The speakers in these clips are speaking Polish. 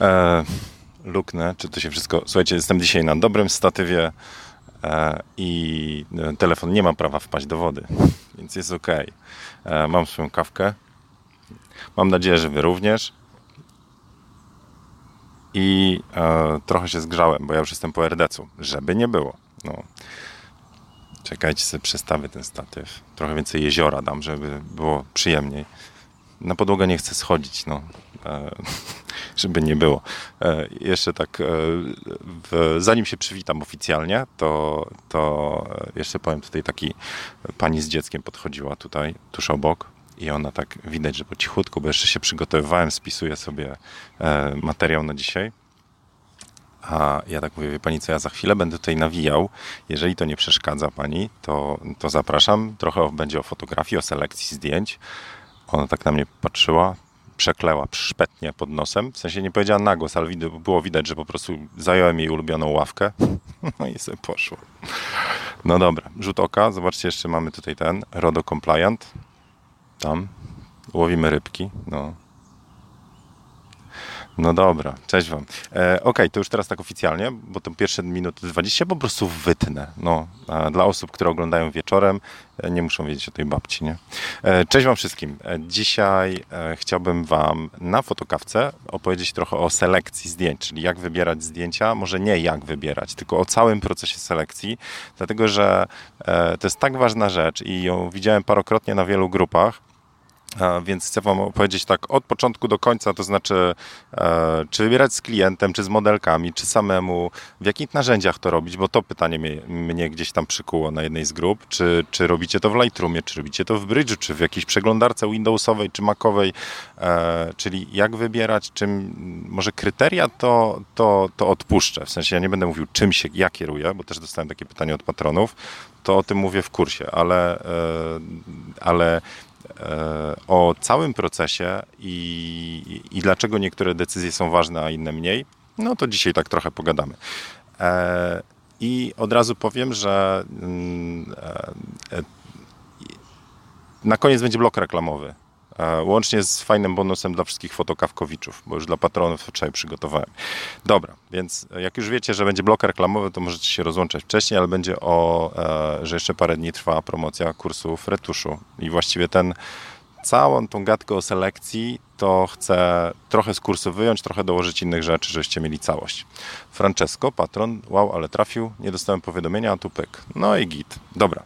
E, luknę, czy to się wszystko... Słuchajcie, jestem dzisiaj na dobrym statywie e, i e, telefon nie ma prawa wpaść do wody, więc jest ok. E, mam swoją kawkę. Mam nadzieję, że wy również. I e, trochę się zgrzałem, bo ja już jestem po RDC-u, żeby nie było. No. Czekajcie, sobie przestawię ten statyw. Trochę więcej jeziora dam, żeby było przyjemniej. Na podłogę nie chcę schodzić, no. E, żeby nie było. E, jeszcze tak, e, w, zanim się przywitam oficjalnie, to, to jeszcze powiem tutaj taki pani z dzieckiem podchodziła tutaj, tuż obok. I ona tak widać, że po cichutku, bo jeszcze się przygotowywałem, spisuję sobie materiał na dzisiaj. A ja tak mówię, wie pani co, ja za chwilę będę tutaj nawijał. Jeżeli to nie przeszkadza pani, to, to zapraszam. Trochę będzie o fotografii, o selekcji zdjęć. Ona tak na mnie patrzyła, przekleła szpetnie pod nosem. W sensie nie powiedziała na głos, ale było widać, że po prostu zająłem jej ulubioną ławkę. No i sobie poszło. No dobra, rzut oka. Zobaczcie, jeszcze mamy tutaj ten RODO Compliant. Tam łowimy rybki. No, no dobra, cześć wam. E, ok, to już teraz tak oficjalnie, bo to pierwsze minuty 20 po prostu wytnę. No, dla osób, które oglądają wieczorem, e, nie muszą wiedzieć o tej babci, nie? E, cześć wam wszystkim. E, dzisiaj e, chciałbym wam na fotokawce opowiedzieć trochę o selekcji zdjęć, czyli jak wybierać zdjęcia, może nie jak wybierać, tylko o całym procesie selekcji, dlatego że to jest tak ważna rzecz i ją widziałem parokrotnie na wielu grupach, więc chcę Wam opowiedzieć tak od początku do końca, to znaczy, e, czy wybierać z klientem, czy z modelkami, czy samemu, w jakich narzędziach to robić, bo to pytanie mnie, mnie gdzieś tam przykuło na jednej z grup, czy, czy robicie to w Lightroomie, czy robicie to w Bridge'u, czy w jakiejś przeglądarce Windowsowej, czy Macowej, e, czyli jak wybierać, czym, może kryteria to, to, to odpuszczę, w sensie ja nie będę mówił czym się, ja kieruję, bo też dostałem takie pytanie od patronów, to o tym mówię w kursie, ale, e, ale o całym procesie i, i dlaczego niektóre decyzje są ważne, a inne mniej, no to dzisiaj tak trochę pogadamy. E, I od razu powiem, że mm, e, na koniec będzie blok reklamowy. E, łącznie z fajnym bonusem dla wszystkich fotokawkowiczów, bo już dla patronów wczoraj przygotowałem. Dobra, więc jak już wiecie, że będzie blok reklamowy, to możecie się rozłączać wcześniej, ale będzie o, e, że jeszcze parę dni trwa promocja kursów retuszu i właściwie ten całą tą gadkę o selekcji to chcę trochę z kursu wyjąć, trochę dołożyć innych rzeczy, żebyście mieli całość. Francesco, patron, wow, ale trafił, nie dostałem powiadomienia, a tu pyk. No i git. Dobra,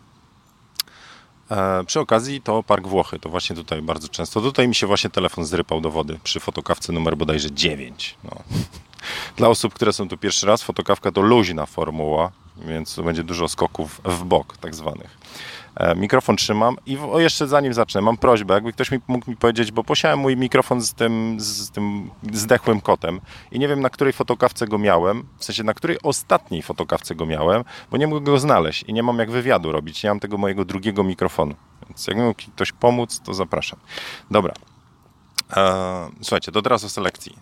E, przy okazji to Park Włochy, to właśnie tutaj bardzo często. Tutaj mi się właśnie telefon zrypał do wody przy fotokawce numer bodajże 9. No. Dla osób, które są tu pierwszy raz, fotokawka to luźna formuła, więc będzie dużo skoków w bok tak zwanych. E, mikrofon trzymam i o, jeszcze zanim zacznę, mam prośbę, jakby ktoś mi mógł mi powiedzieć, bo posiałem mój mikrofon z tym, z tym zdechłym kotem i nie wiem na której fotokawce go miałem, w sensie na której ostatniej fotokawce go miałem, bo nie mogę go znaleźć i nie mam jak wywiadu robić, nie mam tego mojego drugiego mikrofonu. Więc jak mógł ktoś pomóc, to zapraszam. Dobra. Eee, słuchajcie, to teraz o selekcji.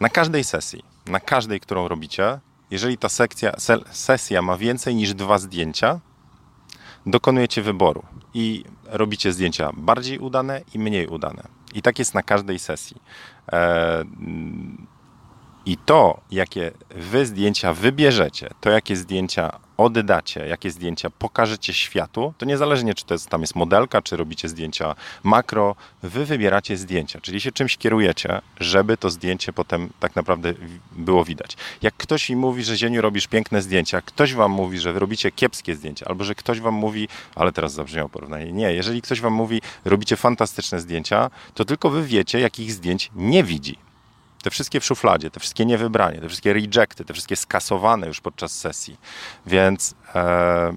Na każdej sesji, na każdej, którą robicie, jeżeli ta sekcja, sesja ma więcej niż dwa zdjęcia, dokonujecie wyboru i robicie zdjęcia bardziej udane i mniej udane. I tak jest na każdej sesji. E, I to, jakie wy zdjęcia wybierzecie, to jakie zdjęcia oddacie, jakie zdjęcia pokażecie światu, to niezależnie czy to jest, tam jest modelka, czy robicie zdjęcia makro, wy wybieracie zdjęcia, czyli się czymś kierujecie, żeby to zdjęcie potem tak naprawdę było widać. Jak ktoś mi mówi, że Zieniu robisz piękne zdjęcia, ktoś wam mówi, że robicie kiepskie zdjęcia, albo że ktoś wam mówi, ale teraz zabrzmiało porównanie, nie, jeżeli ktoś wam mówi, robicie fantastyczne zdjęcia, to tylko wy wiecie, jakich zdjęć nie widzi te wszystkie w szufladzie, te wszystkie niewybranie, te wszystkie rejecty, te wszystkie skasowane już podczas sesji. Więc e,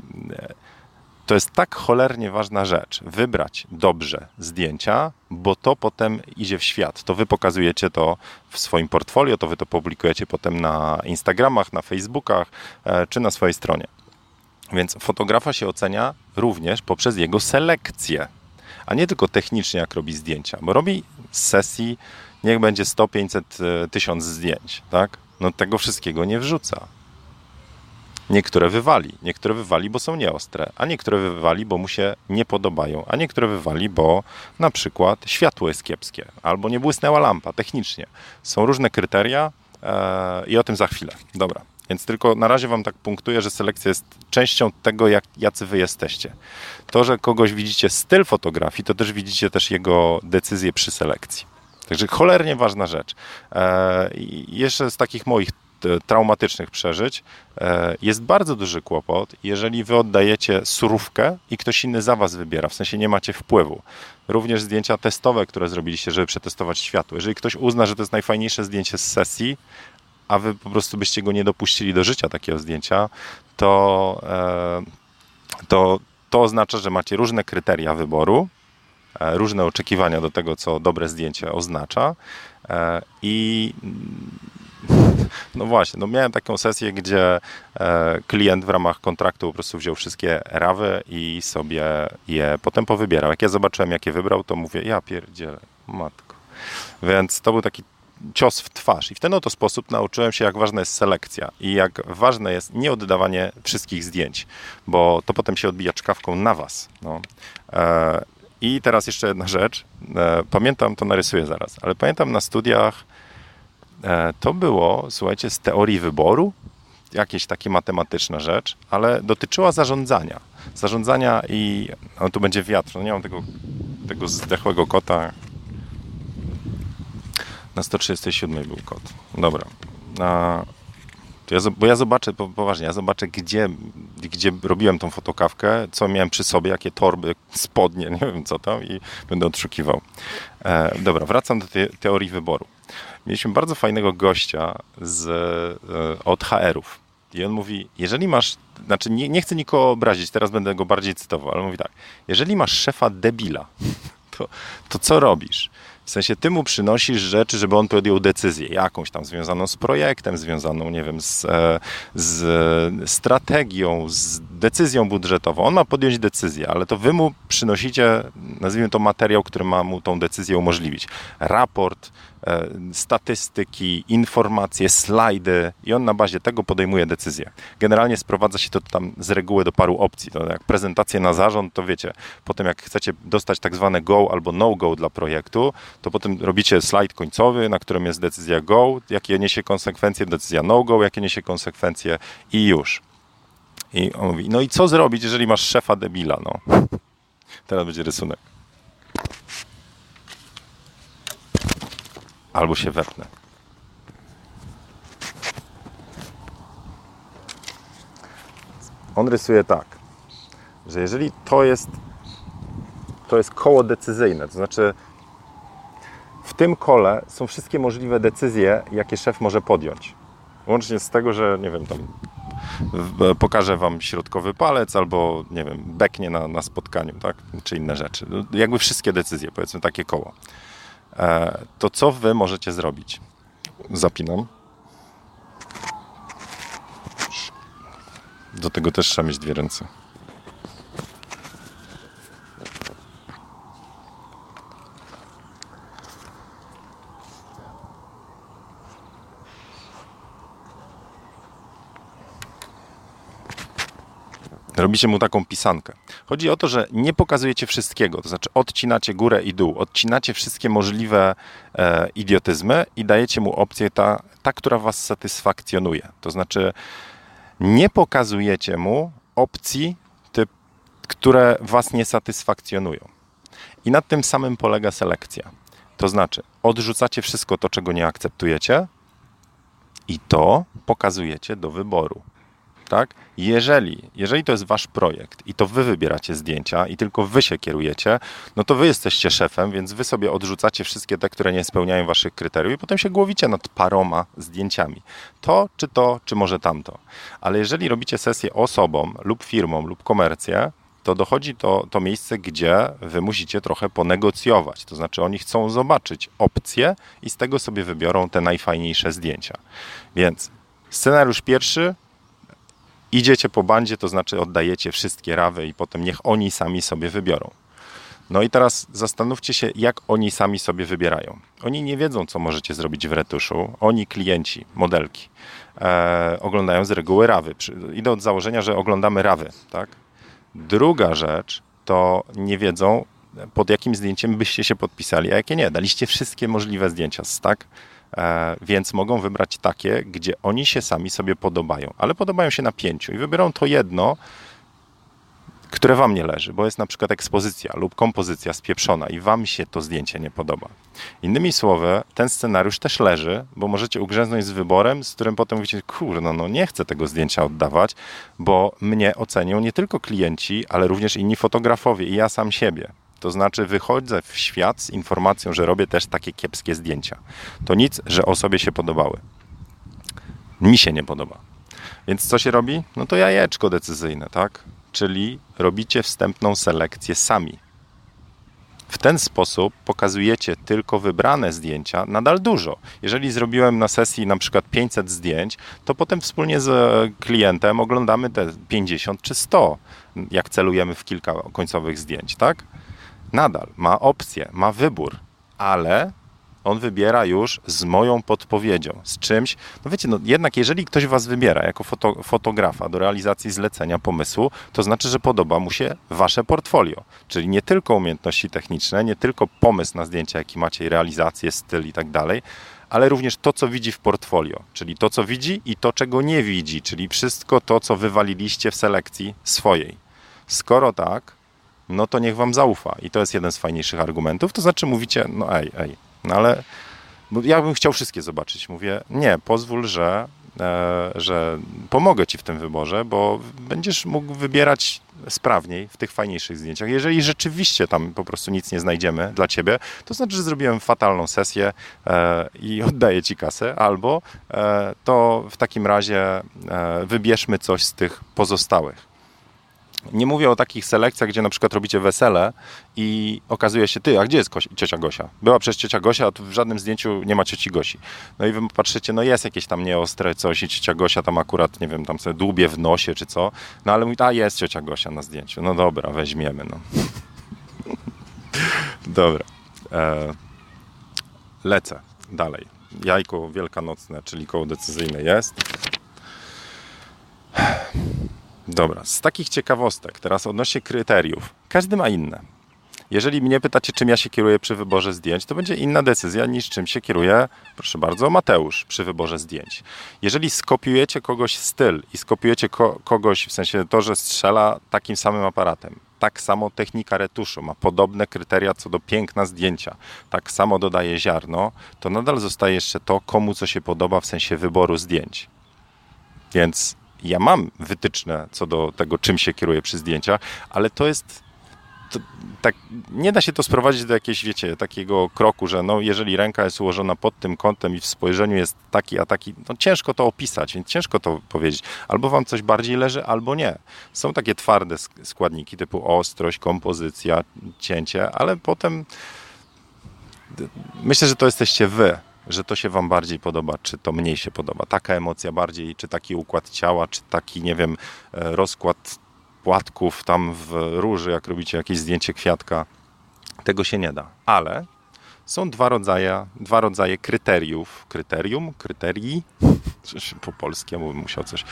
to jest tak cholernie ważna rzecz. Wybrać dobrze zdjęcia, bo to potem idzie w świat. To wy pokazujecie to w swoim portfolio, to wy to publikujecie potem na Instagramach, na Facebookach e, czy na swojej stronie. Więc fotografa się ocenia również poprzez jego selekcję, a nie tylko technicznie, jak robi zdjęcia, bo robi z sesji niech będzie 100, 500, 1000 zdjęć, tak? No tego wszystkiego nie wrzuca. Niektóre wywali, niektóre wywali, bo są nieostre, a niektóre wywali, bo mu się nie podobają, a niektóre wywali, bo na przykład światło jest kiepskie albo nie błysnęła lampa technicznie. Są różne kryteria e, i o tym za chwilę. Dobra. Więc tylko na razie wam tak punktuję, że selekcja jest częścią tego, jak, jacy wy jesteście. To, że kogoś widzicie styl fotografii, to też widzicie też jego decyzje przy selekcji. Także cholernie ważna rzecz. E, jeszcze z takich moich traumatycznych przeżyć, e, jest bardzo duży kłopot, jeżeli wy oddajecie surówkę i ktoś inny za was wybiera, w sensie nie macie wpływu. Również zdjęcia testowe, które zrobiliście, żeby przetestować światło. Jeżeli ktoś uzna, że to jest najfajniejsze zdjęcie z sesji, a wy po prostu byście go nie dopuścili do życia takiego zdjęcia, to, e, to, to oznacza, że macie różne kryteria wyboru, e, różne oczekiwania do tego, co dobre zdjęcie oznacza. I no właśnie, no miałem taką sesję, gdzie e, klient w ramach kontraktu po prostu wziął wszystkie rawy i sobie je potem powybierał. Jak ja zobaczyłem, jakie wybrał, to mówię, ja pierdzielę, matko. Więc to był taki cios w twarz. I w ten oto sposób nauczyłem się, jak ważna jest selekcja i jak ważne jest nie oddawanie wszystkich zdjęć, bo to potem się odbija czkawką na was. No. I teraz jeszcze jedna rzecz. E, pamiętam, to narysuję zaraz, ale pamiętam na studiach E, to było, słuchajcie, z teorii wyboru, jakieś takie matematyczna rzecz, ale dotyczyła zarządzania. Zarządzania i no, tu będzie wiatr, no nie mam tego, tego zdechłego kota. Na 137 był kot. Dobra. Ja, bo ja zobaczę, poważnie, ja zobaczę, gdzie, gdzie robiłem tą fotokawkę, co miałem przy sobie, jakie torby, spodnie, nie wiem co tam i będę odszukiwał. E, dobra, wracam do te, teorii wyboru mieliśmy bardzo fajnego gościa z, e, od HR-ów. I on mówi, jeżeli masz, znaczy nie, nie chcę nikogo obrazić, teraz będę go bardziej cytował, ale mówi tak, jeżeli masz szefa debila, to, to co robisz? W sensie ty mu przynosisz rzeczy, żeby on podjął decyzję jakąś tam związaną z projektem, związaną, nie wiem, z, e, z strategią, z decyzją budżetową. On ma podjąć decyzję, ale to wy mu przynosicie, nazwijmy to materiał, który ma mu tą decyzję umożliwić. Raport, statystyki, informacje, slajdy i on na bazie tego podejmuje decyzję. Generalnie sprowadza się to tam z reguły do paru opcji. To jak prezentację na zarząd, to wiecie, potem jak chcecie dostać tak zwane go albo no-go dla projektu, to potem robicie slajd końcowy, na którym jest decyzja go, jakie niesie konsekwencje, decyzja no-go, jakie niesie konsekwencje i już. I on mówi, no i co zrobić, jeżeli masz szefa debila, no. Teraz będzie rysunek. Albo się wepnę. On rysuje tak, że jeżeli to jest to jest koło decyzyjne, to znaczy w tym kole są wszystkie możliwe decyzje, jakie szef może podjąć. Łącznie z tego, że nie wiem, tam pokażę wam środkowy palec albo nie wiem, beknie na, na spotkaniu, tak? Czy inne rzeczy. Jakby wszystkie decyzje, powiedzmy takie koło. E, to co wy możecie zrobić? Zapinam. Do tego też trzeba mieć dwie ręce. Robicie mu taką pisankę. Chodzi o to, że nie pokazujecie wszystkiego, to znaczy odcinacie górę i dół, odcinacie wszystkie możliwe e, idiotyzmy i dajecie mu opcję ta, ta, która was satysfakcjonuje. To znaczy nie pokazujecie mu opcji, które was nie satysfakcjonują. I nad tym samym polega selekcja. To znaczy odrzucacie wszystko to, czego nie akceptujecie i to pokazujecie do wyboru tak? Jeżeli, jeżeli to jest wasz projekt i to wy wybieracie zdjęcia i tylko wy się kierujecie, no to wy jesteście szefem, więc wy sobie odrzucacie wszystkie te, które nie spełniają waszych kryteriów i potem się głowicie nad paroma zdjęciami. To, czy to, czy może tamto. Ale jeżeli robicie sesję osobom lub firmom lub komercję, to dochodzi to, to miejsce, gdzie wy musicie trochę ponegocjować. To znaczy, oni chcą zobaczyć opcje i z tego sobie wybiorą te najfajniejsze zdjęcia. Więc scenariusz pierwszy idziecie po bandzie, to znaczy oddajecie wszystkie rawy i potem niech oni sami sobie wybiorą. No i teraz zastanówcie się, jak oni sami sobie wybierają. Oni nie wiedzą, co możecie zrobić w retuszu. Oni, klienci, modelki, e, oglądają z reguły rawy. Idę od założenia, że oglądamy rawy. Tak? Druga rzecz to nie wiedzą, pod jakim zdjęciem byście się podpisali, a jakie nie. Daliście wszystkie możliwe zdjęcia, tak? E, więc mogą wybrać takie, gdzie oni się sami sobie podobają, ale podobają się na pięciu i wybiorą to jedno, które wam nie leży, bo jest na przykład ekspozycja lub kompozycja spieprzona i wam się to zdjęcie nie podoba. Innymi słowy, ten scenariusz też leży, bo możecie ugrzęznąć z wyborem, z którym potem mówicie, kurno, no nie chcę tego zdjęcia oddawać, bo mnie ocenią nie tylko klienci, ale również inni fotografowie i ja sam siebie. To znaczy wychodzę w świat z informacją, że robię też takie kiepskie zdjęcia. To nic, że osobie się podobały. Mi się nie podoba. Więc co się robi? No to jajeczko decyzyjne, tak? Czyli robicie wstępną selekcję sami. W ten sposób pokazujecie tylko wybrane zdjęcia, nadal dużo. Jeżeli zrobiłem na sesji na przykład 500 zdjęć, to potem wspólnie z klientem oglądamy te 50 czy 100, jak celujemy w kilka końcowych zdjęć, tak? Nadal ma opcję, ma wybór, ale on wybiera już z moją podpowiedzią, z czymś. No wiecie, no jednak jeżeli ktoś was wybiera jako foto, fotografa do realizacji zlecenia pomysłu, to znaczy, że podoba mu się wasze portfolio. Czyli nie tylko umiejętności techniczne, nie tylko pomysł na zdjęcia, jaki macie, realizację, styl i tak dalej, ale również to, co widzi w portfolio, czyli to, co widzi i to, czego nie widzi, czyli wszystko to, co wywaliliście w selekcji swojej. Skoro tak, no to niech wam zaufa. I to jest jeden z fajniejszych argumentów. To znaczy mówicie, no ej, ej, no ale ja bym chciał wszystkie zobaczyć. Mówię, nie, pozwól, że, e, że pomogę ci w tym wyborze, bo będziesz mógł wybierać sprawniej w tych fajniejszych zdjęciach. Jeżeli rzeczywiście tam po prostu nic nie znajdziemy dla ciebie, to znaczy, że zrobiłem fatalną sesję e, i oddaję ci kasę, albo e, to w takim razie e, wybierzmy coś z tych pozostałych. Nie mówię o takich selekcjach, gdzie na przykład robicie wesele i okazuje się, ty, a gdzie jest ciocia Gosia? Była przez ciocia Gosia, a tu w żadnym zdjęciu nie ma cioci Gosi. No i wy patrzycie, no jest jakieś tam nieostre coś i ciocia Gosia tam akurat, nie wiem, tam sobie dłubie w nosie czy co. No ale mówi, a jest ciocia Gosia na zdjęciu. No dobra, weźmiemy, no. dobra. E, lecę dalej. Jajko wielkanocne, czyli koło decyzyjne jest. Dobra, z takich ciekawostek, teraz odnośnie kryteriów. Każdy ma inne. Jeżeli mnie pytacie, czym ja się kieruję przy wyborze zdjęć, to będzie inna decyzja niż czym się kieruje, proszę bardzo, Mateusz przy wyborze zdjęć. Jeżeli skopiujecie kogoś styl i skopiujecie ko kogoś w sensie to, że strzela takim samym aparatem, tak samo technika retuszu ma podobne kryteria co do piękna zdjęcia, tak samo dodaje ziarno, to nadal zostaje jeszcze to, komu co się podoba w sensie wyboru zdjęć. Więc ja mam wytyczne co do tego, czym się kieruję przy zdjęciach, ale to jest to, tak, nie da się to sprowadzić do jakiegoś, wiecie, takiego kroku, że no, jeżeli ręka jest ułożona pod tym kątem i w spojrzeniu jest taki, a taki, no ciężko to opisać, więc ciężko to powiedzieć. Albo wam coś bardziej leży, albo nie. Są takie twarde składniki typu ostrość, kompozycja, cięcie, ale potem myślę, że to jesteście wy, że to się Wam bardziej podoba, czy to mniej się podoba. Taka emocja bardziej, czy taki układ ciała, czy taki, nie wiem, e, rozkład płatków tam w róży, jak robicie jakieś zdjęcie kwiatka. Tego się nie da. Ale są dwa rodzaje, dwa rodzaje kryteriów. Kryterium? Kryterii? Po polskiemu bym musiał coś.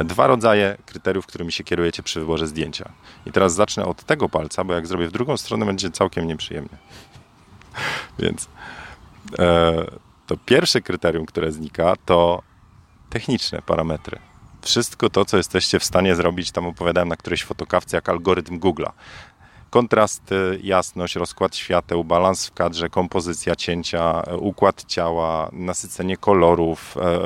Dwa rodzaje kryteriów, którymi się kierujecie przy wyborze zdjęcia. I teraz zacznę od tego palca, bo jak zrobię w drugą stronę, będzie całkiem nieprzyjemnie. Więc e, to pierwsze kryterium, które znika, to techniczne parametry. Wszystko to, co jesteście w stanie zrobić, tam opowiadałem na którejś fotokawce, jak algorytm Google'a kontrast, jasność, rozkład świateł, balans w kadrze, kompozycja cięcia, układ ciała, nasycenie kolorów, e,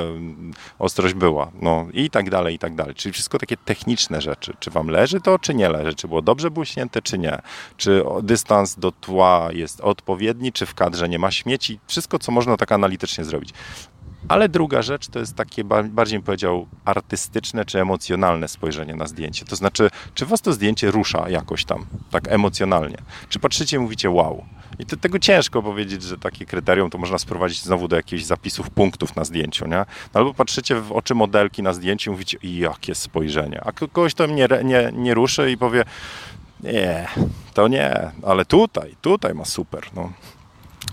ostrość była, no i tak dalej, i tak dalej. Czyli wszystko takie techniczne rzeczy. Czy wam leży to, czy nie leży? Czy było dobrze błyśnięte, czy nie? Czy dystans do tła jest odpowiedni, czy w kadrze nie ma śmieci? Wszystko, co można tak analitycznie zrobić. Ale druga rzecz to jest takie, bardziej bym powiedział, artystyczne czy emocjonalne spojrzenie na zdjęcie. To znaczy, czy was to zdjęcie rusza jakoś tam, tak emocjonalnie? Czy patrzycie i mówicie wow? I to, tego ciężko powiedzieć, że takie kryterium to można sprowadzić znowu do jakichś zapisów punktów na zdjęciu, nie? No albo patrzycie w oczy modelki na zdjęciu i mówicie, jakie spojrzenie. A kogoś to nie, nie, nie ruszy i powie, nie, to nie, ale tutaj, tutaj ma super. No.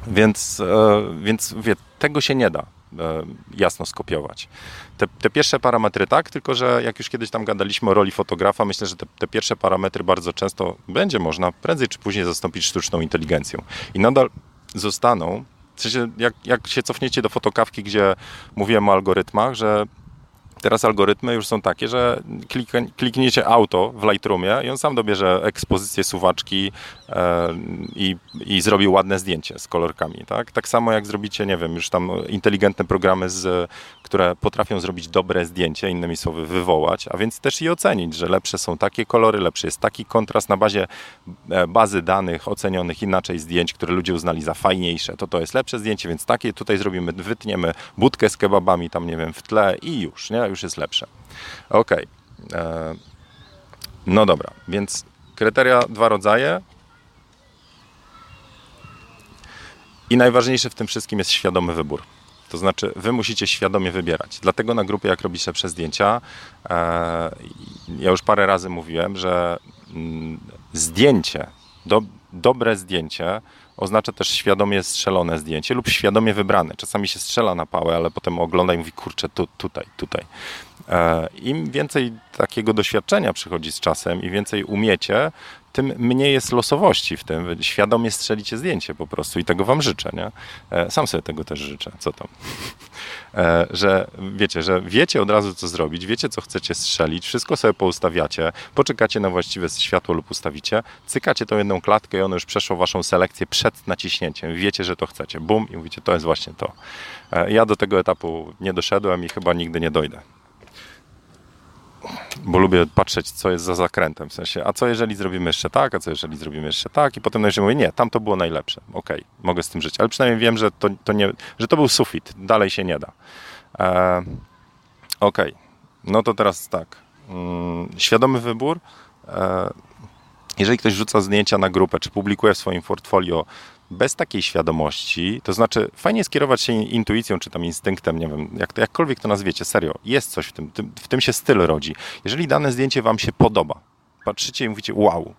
Więc, e, więc wie, tego się nie da jasno skopiować. Te, te, pierwsze parametry tak, tylko że jak już kiedyś tam gadaliśmy o roli fotografa, myślę, że te, te, pierwsze parametry bardzo często będzie można prędzej czy później zastąpić sztuczną inteligencją. I nadal zostaną, w sensie jak, jak się cofniecie do fotokawki, gdzie mówiłem o algorytmach, że Teraz algorytmy już są takie, że klikniecie auto w Lightroomie i on sam dobierze ekspozycję suwaczki e, i, i zrobi ładne zdjęcie z kolorkami. Tak? tak samo jak zrobicie, nie wiem, już tam inteligentne programy, z, które potrafią zrobić dobre zdjęcie, innymi słowy wywołać, a więc też i ocenić, że lepsze są takie kolory, lepszy jest taki kontrast na bazie e, bazy danych ocenionych inaczej zdjęć, które ludzie uznali za fajniejsze. To to jest lepsze zdjęcie, więc takie tutaj zrobimy, wytniemy budkę z kebabami tam, nie wiem, w tle i już, nie? już jest lepsze. Ok. E, no dobra, więc kryteria dwa rodzaje. I najważniejsze w tym wszystkim jest świadomy wybór. To znaczy, wy musicie świadomie wybierać. Dlatego na grupie, jak robicie zdjęcia, e, ja już parę razy mówiłem, że mm, zdjęcie, do, dobre zdjęcie oznacza też świadomie strzelone zdjęcie lub świadomie wybrane. Czasami się strzela na pałę, ale potem ogląda i mówi, kurczę, tu, tutaj, tutaj. E, Im więcej takiego doświadczenia przychodzi z czasem i więcej umiecie, tym mniej jest losowości w tym. Świadomie strzelicie zdjęcie po prostu i tego wam życzę, nie? E, sam sobie tego też życzę, co tam. E, że wiecie, że wiecie od razu co zrobić, wiecie co chcecie strzelić, wszystko sobie poustawiacie, poczekacie na właściwe światło lub ustawicie, cykacie tą jedną klatkę i ono już przeszło waszą selekcję przed naciśnięciem. Wiecie, że to chcecie. Bum i mówicie, to jest właśnie to. E, ja do tego etapu nie doszedłem i chyba nigdy nie dojdę bo lubię patrzeć, co jest za zakrętem, w sensie, a co jeżeli zrobimy jeszcze tak, a co jeżeli zrobimy jeszcze tak? I potem najwyżej mówię, nie, tam to było najlepsze, okej, okay, mogę z tym żyć, ale przynajmniej wiem, że to, to, nie, że to był sufit, dalej się nie da. E, okej, okay. no to teraz tak, mm, świadomy wybór, e, jeżeli ktoś rzuca zdjęcia na grupę, czy publikuje w swoim portfolio bez takiej świadomości, to znaczy fajnie skierować się intuicją czy tam instynktem, nie wiem, jak jakkolwiek to nazwiecie, serio, jest coś w tym, tym, w tym się styl rodzi. Jeżeli dane zdjęcie wam się podoba, patrzycie i mówicie wow,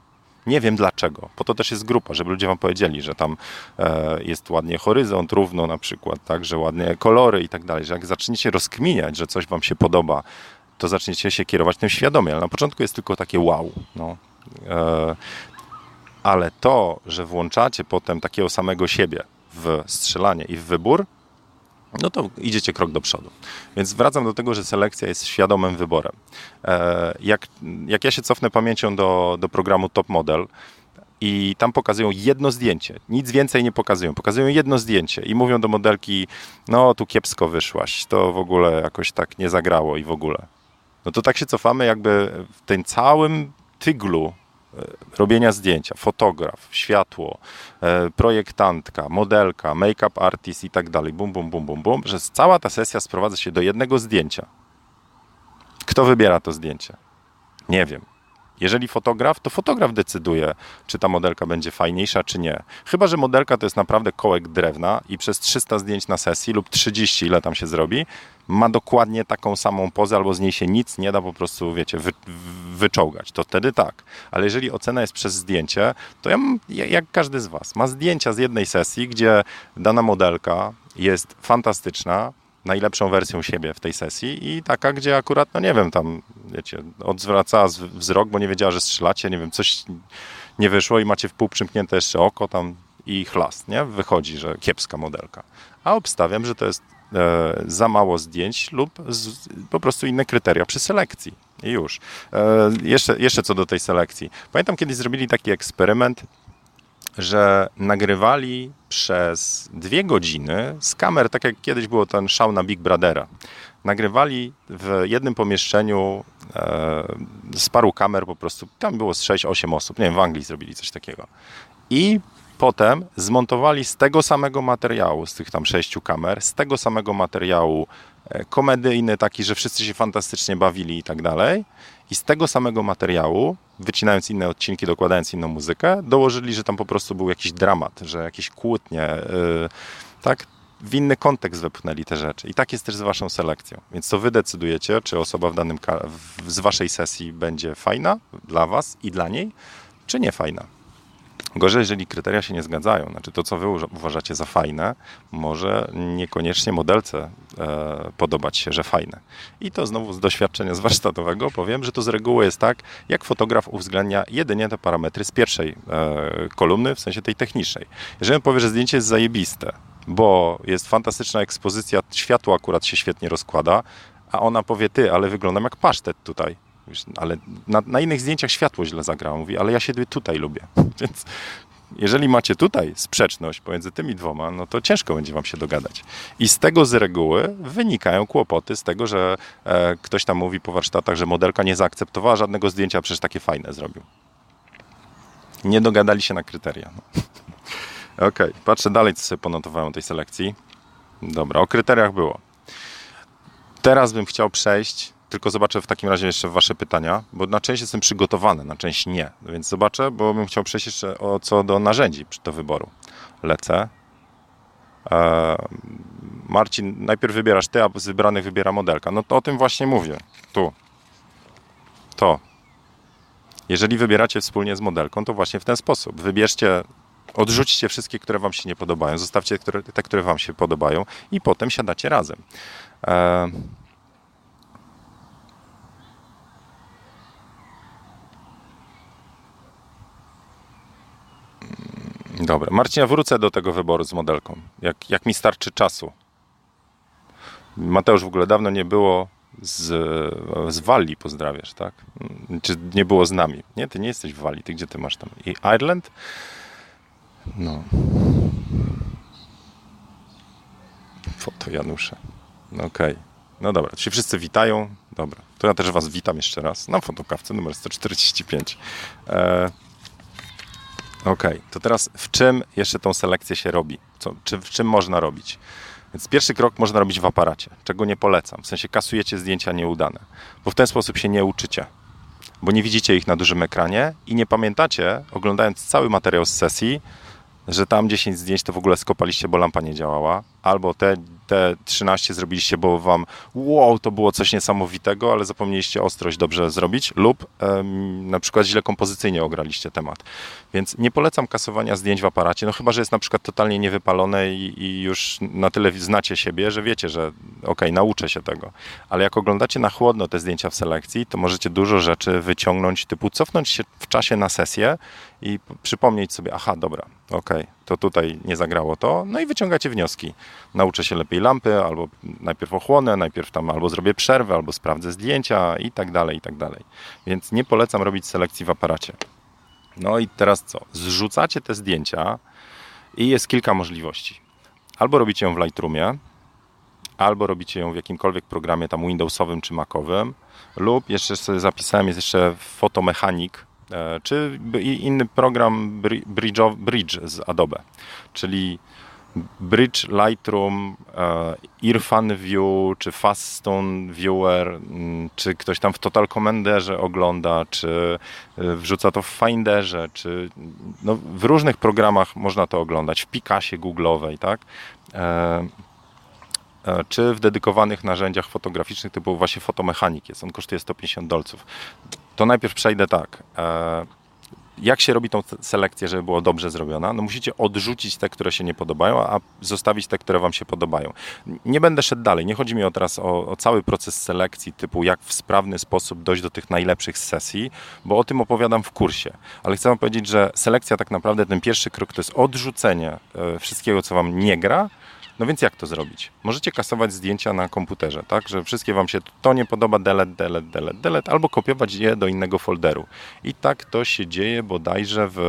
nie wiem dlaczego. Po to też jest grupa, żeby ludzie wam powiedzieli, że tam e, jest ładnie horyzont, równo na przykład, tak, że ładnie kolory i tak dalej, że jak zaczniecie rozkminiać, że coś wam się podoba, to zaczniecie się kierować tym świadomie, ale na początku jest tylko takie wow. No. E, ale to, że włączacie potem takiego samego siebie w strzelanie i w wybór, no to idziecie krok do przodu. Więc wracam do tego, że selekcja jest świadomym wyborem. E, jak, jak ja się cofnę pamięcią do, do programu Top Model, i tam pokazują jedno zdjęcie, nic więcej nie pokazują, pokazują jedno zdjęcie i mówią do modelki, no tu kiepsko wyszłaś, to w ogóle jakoś tak nie zagrało i w ogóle. No to tak się cofamy jakby w tym całym tyglu robienia zdjęcia, fotograf, światło, e, projektantka, modelka, make-up artist i tak dalej, bum, bum, bum, bum, bum, że cała ta sesja sprowadza się do jednego zdjęcia. Kto wybiera to zdjęcie? Nie wiem. Jeżeli fotograf, to fotograf decyduje, czy ta modelka będzie fajniejsza, czy nie. Chyba, że modelka to jest naprawdę kołek drewna i przez 300 zdjęć na sesji lub 30, ile tam się zrobi, ma dokładnie taką samą pozę, albo z niej się nic nie da po prostu, wiecie, wy, wyczołgać. To wtedy tak. Ale jeżeli ocena jest przez zdjęcie, to ja jak każdy z Was, ma zdjęcia z jednej sesji, gdzie dana modelka jest fantastyczna, najlepszą wersją siebie w tej sesji i taka, gdzie akurat, no nie wiem, tam, wiecie, odwracała wzrok, bo nie wiedziała, że strzelacie, nie wiem, coś nie wyszło i macie w pół przymknięte jeszcze oko tam i chlast, nie? Wychodzi, że kiepska modelka. A obstawiam, że to jest e, za mało zdjęć lub z, po prostu inne kryteria przy selekcji. I już. E, jeszcze, jeszcze co do tej selekcji. Pamiętam, kiedyś zrobili taki eksperyment, że nagrywali przez dwie godziny z kamer, tak jak kiedyś było ten szał na Big Brothera. Nagrywali w jednym pomieszczeniu e, z paru kamer po prostu, tam było z 6-8 osób, nie wiem, w Anglii zrobili coś takiego. I potem zmontowali z tego samego materiału, z tych tam sześciu kamer, z tego samego materiału e, komedyjny, taki, że wszyscy się fantastycznie bawili i tak dalej. I z tego samego materiału, wycinając inne odcinki, dokładając inną muzykę, dołożyli, że tam po prostu był jakiś dramat, że jakieś kłótnie, yy, tak? W inny kontekst wepchnęli te rzeczy. I tak jest też z waszą selekcją. Więc to wy decydujecie, czy osoba w danym z waszej sesji będzie fajna dla was i dla niej, czy niefajna. Gorzej, jeżeli kryteria się nie zgadzają, znaczy to, co wy uważacie za fajne, może niekoniecznie modelce e, podobać się, że fajne. I to znowu z doświadczenia z warsztatowego powiem, że to z reguły jest tak, jak fotograf uwzględnia jedynie te parametry z pierwszej e, kolumny, w sensie tej technicznej. Jeżeli powie, że zdjęcie jest zajebiste, bo jest fantastyczna ekspozycja, światło akurat się świetnie rozkłada, a ona powie, ty, ale wyglądam jak pasztet tutaj ale na, na, innych zdjęciach światło źle zagrało. Mówi, ale ja się tutaj lubię. Więc jeżeli macie tutaj sprzeczność pomiędzy tymi dwoma, no to ciężko będzie wam się dogadać. I z tego z reguły wynikają kłopoty, z tego, że e, ktoś tam mówi po warsztatach, że modelka nie zaakceptowała żadnego zdjęcia, przecież takie fajne zrobił. Nie dogadali się na kryteria. No. Okej, okay, patrzę dalej, co sobie ponotowałem tej selekcji. Dobra, o kryteriach było. Teraz bym chciał przejść tylko zobaczę w takim razie jeszcze wasze pytania, bo na część jestem przygotowany, na część nie. Więc zobaczę, bo bym chciał przejść jeszcze o co do narzędzi do wyboru. Lecę. Eee, Marcin, najpierw wybierasz ty, a z wybranych wybiera modelka. No to o tym właśnie mówię. Tu. To. Jeżeli wybieracie wspólnie z modelką, to właśnie w ten sposób. Wybierzcie, odrzućcie wszystkie, które wam się nie podobają, zostawcie te, które wam się podobają i potem siadacie razem. Dobra. Marcina, wrócę do tego wyboru z modelką. Jak, jak mi starczy czasu. Mateusz w ogóle dawno nie było z, z Walii, pozdrawiasz, tak? Czy nie było z nami? Nie, ty nie jesteś w Walii. Ty gdzie ty masz tam? I Ireland? No. Foto Janusze. No okej. Okay. No dobra, czyli wszyscy witają. Dobra, to ja też was witam jeszcze raz na fotokawce numer 145. E Okej, okay. to teraz w czym jeszcze tą selekcję się robi? Co, czy w czym można robić? Więc pierwszy krok można robić w aparacie, czego nie polecam. W sensie kasujecie zdjęcia nieudane, bo w ten sposób się nie uczycie, bo nie widzicie ich na dużym ekranie i nie pamiętacie, oglądając cały materiał z sesji, że tam 10 zdjęć to w ogóle skopaliście, bo lampa nie działała, albo te, te 13 zrobiliście, bo wam wow, to było coś niesamowitego, ale zapomnieliście ostrość dobrze zrobić, lub um, na przykład źle kompozycyjnie ograliście temat. Więc nie polecam kasowania zdjęć w aparacie, no chyba, że jest na przykład totalnie niewypalone i, i już na tyle znacie siebie, że wiecie, że okej, okay, nauczę się tego. Ale jak oglądacie na chłodno te zdjęcia w selekcji, to możecie dużo rzeczy wyciągnąć, typu cofnąć się w czasie na sesję i przypomnieć sobie, aha, dobra, okej, okay, to tutaj nie zagrało to, no i wyciągacie wnioski. Nauczę się lepiej lampy, albo najpierw ochłonę, najpierw tam albo zrobię przerwę, albo sprawdzę zdjęcia i tak dalej, i tak dalej. Więc nie polecam robić selekcji w aparacie. No i teraz co? Zrzucacie te zdjęcia i jest kilka możliwości. Albo robicie ją w Lightroomie, albo robicie ją w jakimkolwiek programie tam Windowsowym czy Macowym, lub jeszcze sobie zapisałem, jest jeszcze Photomechanik, e, czy inny program Bridge, z Adobe, czyli Bridge, Lightroom, e, Irfan View, czy Faststone Viewer, czy ktoś tam w Total Commanderze ogląda, czy e, wrzuca to w Finderze, czy no, w różnych programach można to oglądać, w Picasie Google'owej, tak? E, czy w dedykowanych narzędziach fotograficznych typu właśnie fotomechanik jest. On kosztuje 150 dolców. To najpierw przejdę tak jak się robi tą selekcję, żeby było dobrze zrobiona? No musicie odrzucić te, które się nie podobają, a zostawić te, które wam się podobają. Nie będę szedł dalej. Nie chodzi mi o teraz o, o cały proces selekcji, typu jak w sprawny sposób dojść do tych najlepszych sesji, bo o tym opowiadam w kursie. Ale chcę wam powiedzieć, że selekcja tak naprawdę, ten pierwszy krok to jest odrzucenie e, wszystkiego, co wam nie gra, no więc jak to zrobić? Możecie kasować zdjęcia na komputerze, tak? Że wszystkie wam się to nie podoba, delete, delete, delete, delete, albo kopiować je do innego folderu. I tak to się dzieje bodajże w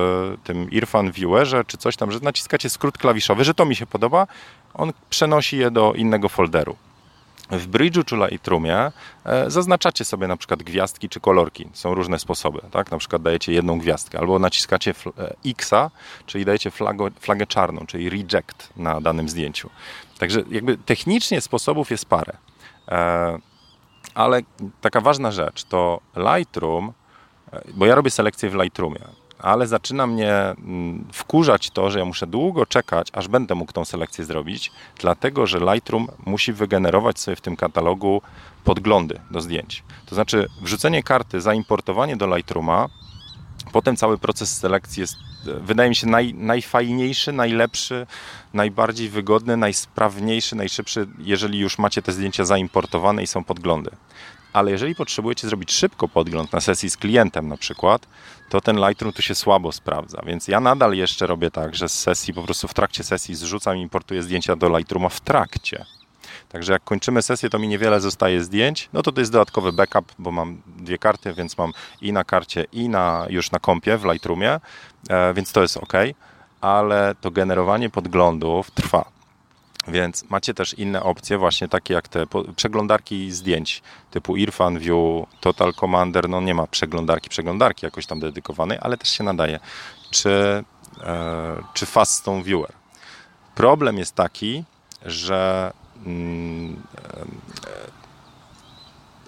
tym Irfan Viewerze, czy coś tam, że naciskacie skrót klawiszowy, że to mi się podoba, on przenosi je do innego folderu. W Bridge'u czy Lightroomie e, zaznaczacie sobie na przykład gwiazdki czy kolorki. Są różne sposoby, tak? Na przykład dajecie jedną gwiazdkę albo naciskacie e, Xa, czyli dajecie flagę, flagę czarną, czyli reject na danym zdjęciu. Także jakby technicznie sposobów jest parę. E, ale taka ważna rzecz to Lightroom, bo ja robię selekcję w Lightroomie ale zaczyna mnie mm, wkurzać to, że ja muszę długo czekać, aż będę mógł tą selekcję zrobić, dlatego że Lightroom musi wygenerować sobie w tym katalogu podglądy do zdjęć. To znaczy wrzucenie karty, zaimportowanie do Lightrooma Potem cały proces selekcji jest, wydaje mi się, naj, najfajniejszy, najlepszy, najbardziej wygodny, najsprawniejszy, najszybszy, jeżeli już macie te zdjęcia zaimportowane i są podglądy. Ale jeżeli potrzebujecie zrobić szybko podgląd na sesji z klientem na przykład, to ten Lightroom tu się słabo sprawdza. Więc ja nadal jeszcze robię tak, że z sesji, po prostu w trakcie sesji zrzucam i importuję zdjęcia do Lightrooma w trakcie. Także jak kończymy sesję, to mi niewiele zostaje zdjęć. No to to jest dodatkowy backup, bo mam dwie karty, więc mam i na karcie, i na, już na kompie w Lightroomie, e, więc to jest ok, ale to generowanie podglądów trwa. Więc macie też inne opcje, właśnie takie jak te przeglądarki zdjęć typu Irfan View, Total Commander. No nie ma przeglądarki, przeglądarki jakoś tam dedykowanej, ale też się nadaje. Czy, e, czy Faststone Viewer. Problem jest taki, że mm, e,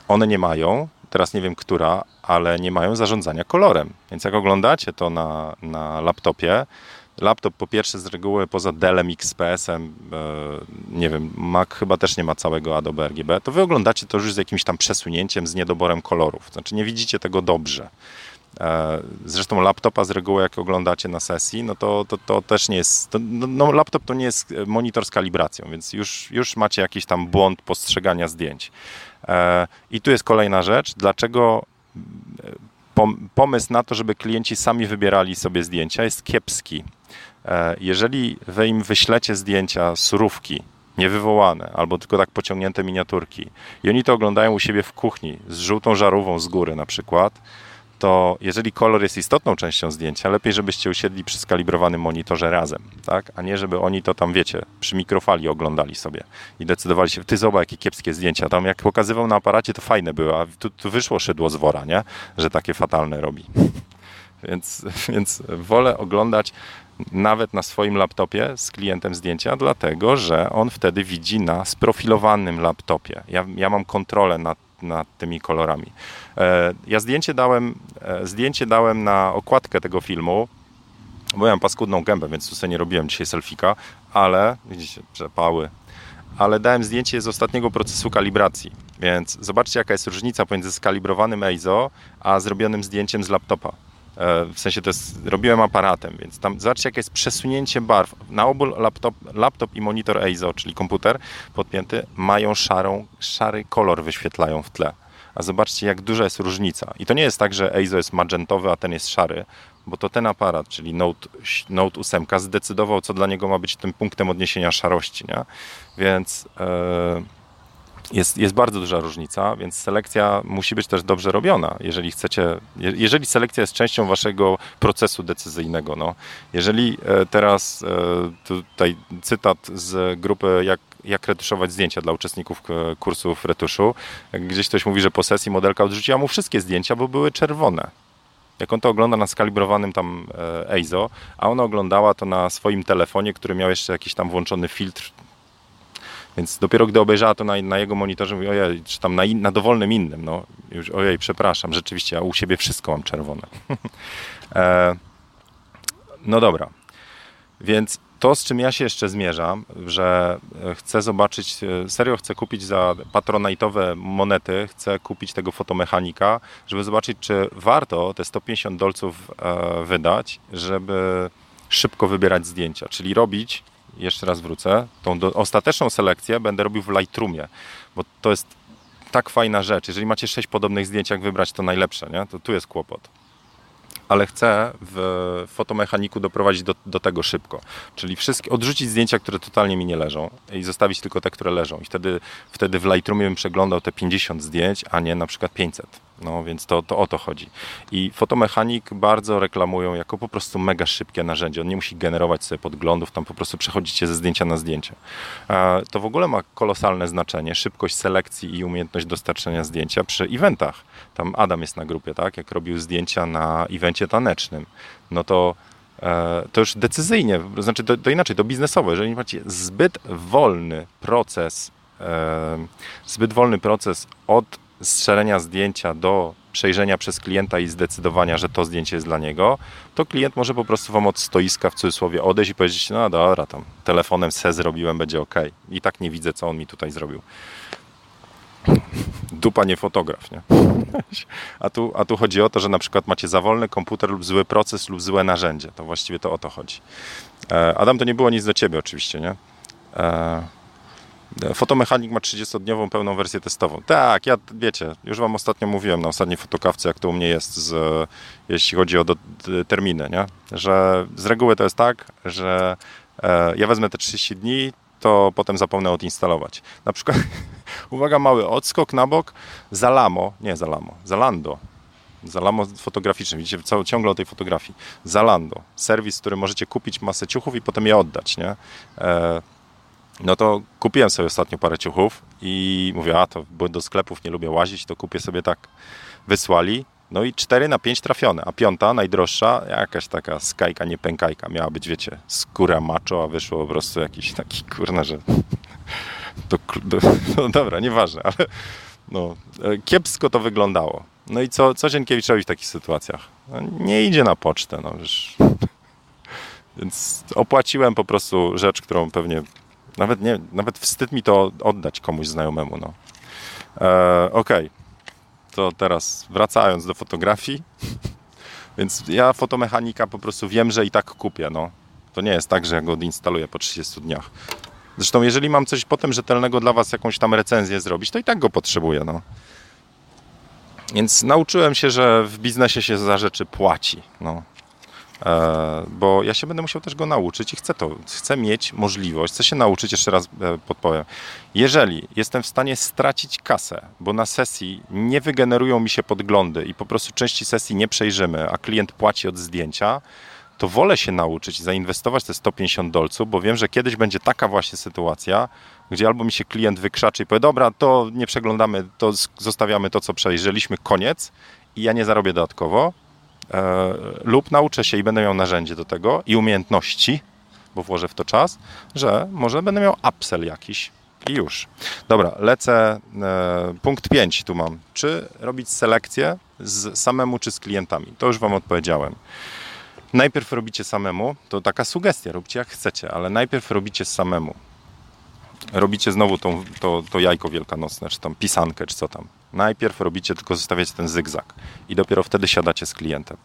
one nie mają, teraz nie wiem która, ale nie mają zarządzania kolorem. Więc jak oglądacie to na, na laptopie, Laptop po pierwsze z reguły poza Dellem, XPS-em, e, nie wiem, Mac chyba też nie ma całego Adobe RGB, to wy oglądacie to już z jakimś tam przesunięciem, z niedoborem kolorów. Znaczy nie widzicie tego dobrze. E, zresztą laptopa z reguły jak oglądacie na sesji, no to, to, to też nie jest, to, no, no laptop to nie jest monitor z kalibracją, więc już, już macie jakiś tam błąd postrzegania zdjęć. E, I tu jest kolejna rzecz, dlaczego pomysł na to, żeby klienci sami wybierali sobie zdjęcia jest kiepski. E, jeżeli wy im wyślecie zdjęcia surówki, niewywołane, albo tylko tak pociągnięte miniaturki i oni to oglądają u siebie w kuchni z żółtą żarówką z góry na przykład, to jeżeli kolor jest istotną częścią zdjęcia, lepiej, żebyście usiedli przy skalibrowanym monitorze razem, tak? A nie, żeby oni to tam, wiecie, przy mikrofali oglądali sobie i decydowali się, ty zobacz, jakie kiepskie zdjęcia. Tam jak pokazywał na aparacie, to fajne było, a tu, tu wyszło szydło z wora, nie? Że takie fatalne robi. Więc, więc wolę oglądać nawet na swoim laptopie z klientem zdjęcia, dlatego że on wtedy widzi na sprofilowanym laptopie. Ja, ja mam kontrolę nad, nad tymi kolorami. E, ja zdjęcie dałem, e, zdjęcie dałem na okładkę tego filmu, bo ja mam paskudną gębę, więc tu sobie nie robiłem dzisiaj selfika, ale widzicie, przepały. Ale dałem zdjęcie z ostatniego procesu kalibracji, więc zobaczcie jaka jest różnica pomiędzy skalibrowanym EIZO, a zrobionym zdjęciem z laptopa. E, w sensie to jest, robiłem aparatem, więc tam zobaczcie jakie jest przesunięcie barw. Na obu laptop, laptop i monitor EIZO, czyli komputer podpięty, mają szarą, szary kolor wyświetlają w tle. A zobaczcie jak duża jest różnica. I to nie jest tak, że EIZO jest magentowy, a ten jest szary, bo to ten aparat, czyli Note, Note 8 zdecydował, co dla niego ma być tym punktem odniesienia szarości, nie? Więc... Yy jest, jest bardzo duża różnica, więc selekcja musi być też dobrze robiona, jeżeli chcecie, jeżeli selekcja jest częścią waszego procesu decyzyjnego. No. Jeżeli e, teraz e, tutaj cytat z grupy jak, jak retuszować zdjęcia dla uczestników kursów retuszu, gdzieś ktoś mówi, że po sesji modelka odrzuciła mu wszystkie zdjęcia, bo były czerwone. Jak on to ogląda na skalibrowanym tam e, EIZO, a ona oglądała to na swoim telefonie, który miał jeszcze jakiś tam włączony filtr więc dopiero gdy obejrzała to na, na jego monitorze, mówi, ojej, czy tam na, in, na dowolnym innym, no już ojej, przepraszam, rzeczywiście, ja u siebie wszystko mam czerwone. e, no dobra, więc to, z czym ja się jeszcze zmierzam, że chcę zobaczyć, e, serio chcę kupić za patronajtowe monety, chcę kupić tego fotomechanika, żeby zobaczyć, czy warto te 150 dolców e, wydać, żeby szybko wybierać zdjęcia, czyli robić jeszcze raz wrócę, tą do, ostateczną selekcję będę robił w Lightroomie, bo to jest tak fajna rzecz. Jeżeli macie sześć podobnych zdjęć, jak wybrać to najlepsze, nie? to tu jest kłopot ale chcę w fotomechaniku doprowadzić do, do tego szybko. Czyli wszystkie, odrzucić zdjęcia, które totalnie mi nie leżą i zostawić tylko te, które leżą. I wtedy, wtedy w Lightroomie bym przeglądał te 50 zdjęć, a nie na przykład 500. No więc to, to o to chodzi. I fotomechanik bardzo reklamują jako po prostu mega szybkie narzędzie. On nie musi generować sobie podglądów, tam po prostu przechodzicie ze zdjęcia na zdjęcie. To w ogóle ma kolosalne znaczenie. Szybkość selekcji i umiejętność dostarczenia zdjęcia przy eventach. Tam Adam jest na grupie, tak? Jak robił zdjęcia na evencie tanecznym, no to e, to już decyzyjnie, znaczy to, to inaczej, to biznesowo, jeżeli macie zbyt wolny proces, e, zbyt wolny proces od strzelenia zdjęcia do przejrzenia przez klienta i zdecydowania, że to zdjęcie jest dla niego, to klient może po prostu wam od stoiska w cudzysłowie odejść i powiedzieć, no dobra, tam telefonem se zrobiłem, będzie ok. I tak nie widzę, co on mi tutaj zrobił. Dupa nie fotograf, nie? A tu, a tu chodzi o to, że na przykład macie za wolny komputer lub zły proces lub złe narzędzie. To właściwie to o to chodzi. E, Adam, to nie było nic do ciebie oczywiście, nie? E, Fotomechanik ma 30-dniową pełną wersję testową. Tak, ja wiecie, już wam ostatnio mówiłem na ostatniej fotokawce, jak to u mnie jest, z, jeśli chodzi o do, terminy, nie? że z reguły to jest tak, że e, ja wezmę te 30 dni, to potem zapomnę odinstalować. Na przykład, uwaga, mały odskok na bok, Zalamo, nie Zalamo, Zalando, Zalamo fotograficzne, widzicie cały, ciągle o tej fotografii. Zalando, serwis, który możecie kupić masę ciuchów i potem je oddać, nie? E, no to kupiłem sobie ostatnio parę ciuchów i mówię, a to bo do sklepów nie lubię łazić, to kupię sobie tak. Wysłali, no i 4 na 5 trafione, a piąta, najdroższa, jakaś taka skajka, nie pękajka. Miała być, wiecie, skóra macho, a wyszło po prostu jakiś taki, kurna, że... Do, no dobra, nieważne, ale no, e, kiepsko to wyglądało. No i co, co Zienkiewicz w takich sytuacjach? No, nie idzie na pocztę, no wiesz. Więc opłaciłem po prostu rzecz, którą pewnie nawet, nie, nawet wstyd mi to oddać komuś znajomemu. No. E, Okej, okay. to teraz wracając do fotografii. Więc ja fotomechanika po prostu wiem, że i tak kupię. No. To nie jest tak, że ja go odinstaluję po 30 dniach. Zresztą jeżeli mam coś potem rzetelnego dla Was, jakąś tam recenzję zrobić, to i tak go potrzebuję. No. Więc nauczyłem się, że w biznesie się za rzeczy płaci. No. E, bo ja się będę musiał też go nauczyć i chcę to, chcę mieć możliwość, chcę się nauczyć, jeszcze raz e, podpowiem. Jeżeli jestem w stanie stracić kasę, bo na sesji nie wygenerują mi się podglądy i po prostu części sesji nie przejrzymy, a klient płaci od zdjęcia, to wolę się nauczyć, zainwestować te 150 dolców, bo wiem, że kiedyś będzie taka właśnie sytuacja, gdzie albo mi się klient wykrzaczy i powie, dobra, to nie przeglądamy, to zostawiamy to, co przejrzeliśmy, koniec i ja nie zarobię dodatkowo, lub nauczę się i będę miał narzędzie do tego i umiejętności, bo włożę w to czas, że może będę miał upsell jakiś i już. Dobra, lecę. E, punkt 5 tu mam. Czy robić selekcję z samemu czy z klientami? To już Wam odpowiedziałem. Najpierw robicie samemu, to taka sugestia, róbcie jak chcecie, ale najpierw robicie samemu robicie znowu tą, to, to jajko wielkanocne, czy tam pisankę, czy co tam. Najpierw robicie, tylko zostawiacie ten zygzak i dopiero wtedy siadacie z klientem.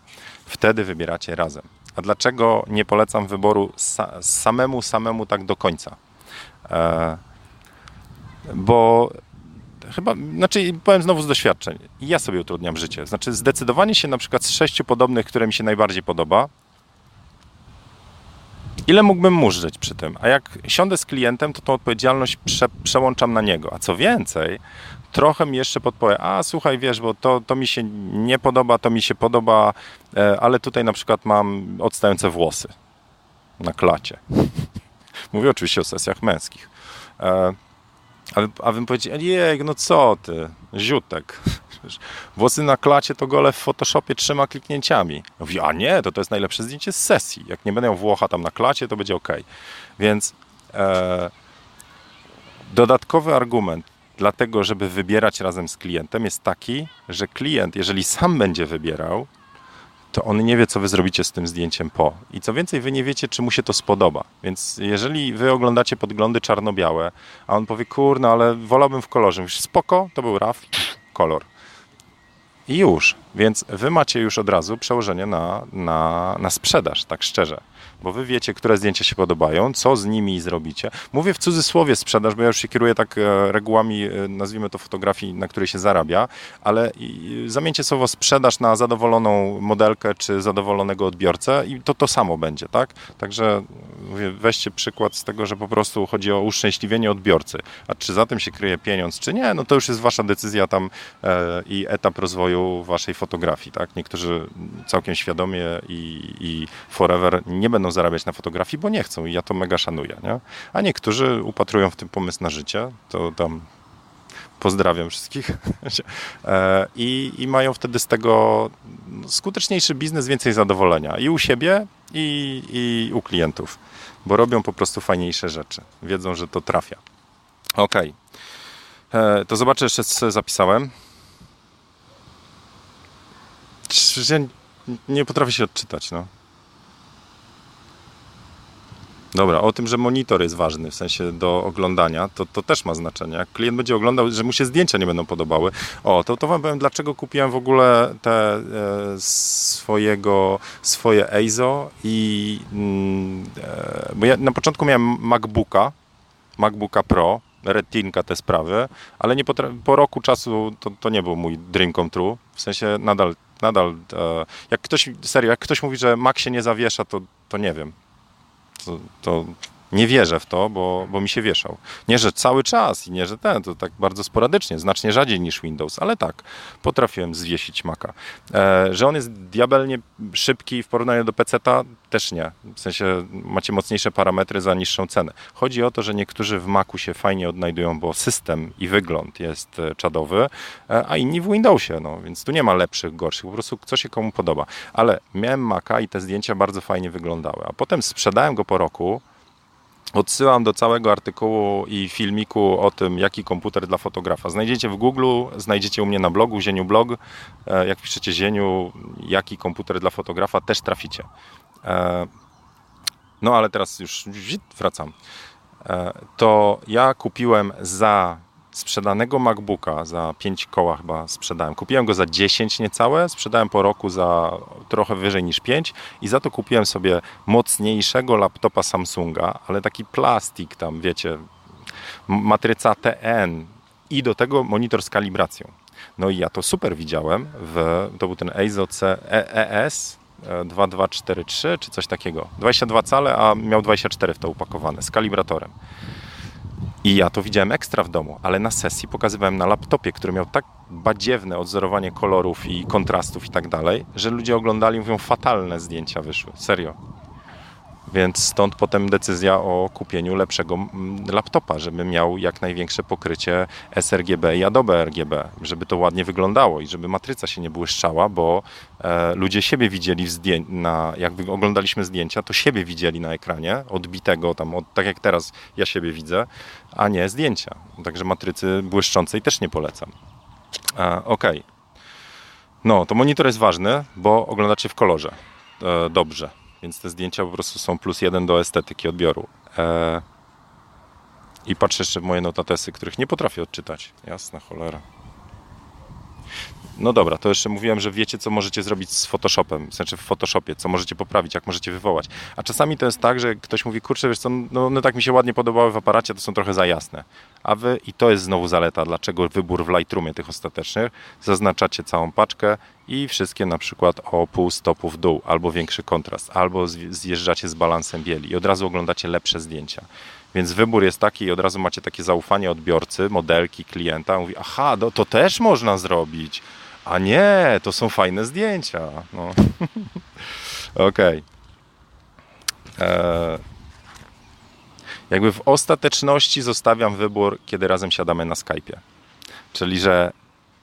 Wtedy wybieracie razem. A dlaczego nie polecam wyboru sa samemu, samemu tak do końca? E, bo chyba, znaczy powiem znowu z doświadczeń, ja sobie utrudniam życie. Znaczy zdecydowanie się na przykład z sześciu podobnych, które mi się najbardziej podoba, ile mógłbym mu żyć przy tym? A jak siądę z klientem, to tą odpowiedzialność prze, przełączam na niego. A co więcej, trochę mi jeszcze podpowie, a słuchaj, wiesz, bo to, to mi się nie podoba, to mi się podoba, e, ale tutaj na przykład mam odstające włosy na klacie. Mówię oczywiście o sesjach męskich. E, a, a bym powiedział, jej, no co ty, ziutek. Włosy na klacie to gole w Photoshopie trzema kliknięciami. Mówi, a nie, to to jest najlepsze zdjęcie z sesji. Jak nie będę Włocha tam na klacie, to będzie ok. Więc e, dodatkowy argument dlatego, żeby wybierać razem z klientem jest taki, że klient, jeżeli sam będzie wybierał, to on nie wie, co wy zrobicie z tym zdjęciem po. I co więcej, wy nie wiecie, czy mu się to spodoba. Więc jeżeli wy oglądacie podglądy czarno-białe, a on powie, kurno, ale wolałbym w kolorze. Mówisz, spoko, to był RAW, kolor. I już. Więc wy macie już od razu przełożenie na, na, na sprzedaż, tak szczerze bo wy wiecie, które zdjęcia się podobają, co z nimi zrobicie. Mówię w cudzysłowie sprzedaż, bo ja już się kieruję tak e, regułami, e, nazwijmy to fotografii, na której się zarabia, ale zamieńcie słowo sprzedaż na zadowoloną modelkę czy zadowolonego odbiorcę i to to samo będzie, tak? Także mówię, weźcie przykład z tego, że po prostu chodzi o uszczęśliwienie odbiorcy. A czy za tym się kryje pieniądz, czy nie, no to już jest wasza decyzja tam e, i etap rozwoju waszej fotografii, tak? Niektórzy całkiem świadomie i, i forever nie będą zarabiać na fotografii, bo nie chcą i ja to mega szanuję. Nie? A niektórzy upatrują w tym pomysł na życie, to tam pozdrawiam wszystkich e, I, i mają wtedy z tego skuteczniejszy biznes, więcej zadowolenia i u siebie, i, i u klientów, bo robią po prostu fajniejsze rzeczy. Wiedzą, że to trafia. Ok. E, to zobaczę jeszcze, co zapisałem. Ja nie potrafię się odczytać, no. Dobra, o tym, że monitor jest ważny, w sensie do oglądania, to, to też ma znaczenie. Jak klient będzie oglądał, że mu się zdjęcia nie będą podobały, o, to, to wam powiem, dlaczego kupiłem w ogóle te e, swojego, swoje EIZO i mm, e, bo ja na początku miałem MacBooka, MacBooka Pro, Retinka te sprawy, ale nie po roku czasu to, to nie był mój dream come true, w sensie nadal, nadal e, jak ktoś, serio, jak ktoś mówi, że Mac się nie zawiesza, to, to nie wiem, to, to nie wierzę w to, bo, bo mi się wieszał. Nie, że cały czas i nie, że ten, to tak bardzo sporadycznie, znacznie rzadziej niż Windows, ale tak, potrafiłem zwiesić Maca. E, że on jest diabelnie szybki w porównaniu do PC-ta, też nie. W sensie macie mocniejsze parametry za niższą cenę. Chodzi o to, że niektórzy w Macu się fajnie odnajdują, bo system i wygląd jest e, czadowy, e, a inni w Windowsie, no więc tu nie ma lepszych, gorszych, po prostu co się komu podoba. Ale miałem Maca i te zdjęcia bardzo fajnie wyglądały, a potem sprzedałem go po roku, Odsyłam do całego artykułu i filmiku o tym, jaki komputer dla fotografa. Znajdziecie w Google, znajdziecie u mnie na blogu, Zieniu Blog. E, jak piszecie Zieniu, jaki komputer dla fotografa, też traficie. E, no ale teraz już wracam. E, to ja kupiłem za sprzedanego MacBooka za 5 koła chyba sprzedałem. Kupiłem go za 10 niecałe, sprzedałem po roku za trochę wyżej niż 5 i za to kupiłem sobie mocniejszego laptopa Samsunga, ale taki plastik tam, wiecie, matryca TN i do tego monitor z kalibracją. No i ja to super widziałem, w, to był ten EIZO ES 2243 czy coś takiego. 22 cale, a miał 24 w to upakowane z kalibratorem. I ja to widziałem ekstra w domu, ale na sesji pokazywałem na laptopie, który miał tak badziewne odzorowanie kolorów i kontrastów i tak dalej, że ludzie oglądali i mówią, fatalne zdjęcia wyszły. Serio. Więc stąd potem decyzja o kupieniu lepszego laptopa, żeby miał jak największe pokrycie sRGB i Adobe RGB, żeby to ładnie wyglądało i żeby matryca się nie błyszczała, bo e, ludzie siebie widzieli w zdję- na, jak oglądaliśmy zdjęcia, to siebie widzieli na ekranie, odbitego tam, od, tak jak teraz ja siebie widzę, a nie zdjęcia. Także matrycy błyszczącej też nie polecam. E, ok. No, to monitor jest ważny, bo oglądacie w kolorze. E, dobrze więc te zdjęcia po prostu są plus jeden do estetyki odbioru. E... I patrzę jeszcze w moje notatesy, których nie potrafię odczytać. Jasna cholera. No dobra, to jeszcze mówiłem, że wiecie, co możecie zrobić z Photoshopem, znaczy w Photoshopie, co możecie poprawić, jak możecie wywołać. A czasami to jest tak, że ktoś mówi, kurczę, wiesz co, no one tak mi się ładnie podobały w aparacie, to są trochę za jasne. A wy, i to jest znowu zaleta, dlaczego wybór w Lightroomie tych ostatecznych, zaznaczacie całą paczkę i wszystkie na przykład o pół stopu w dół, albo większy kontrast, albo zjeżdżacie z balansem bieli i od razu oglądacie lepsze zdjęcia. Więc wybór jest taki i od razu macie takie zaufanie odbiorcy, modelki, klienta. Mówi, aha, no to też można zrobić. A nie, to są fajne zdjęcia. No. Okej. Okay. E, jakby w ostateczności zostawiam wybór, kiedy razem siadamy na Skype'ie. Czyli, że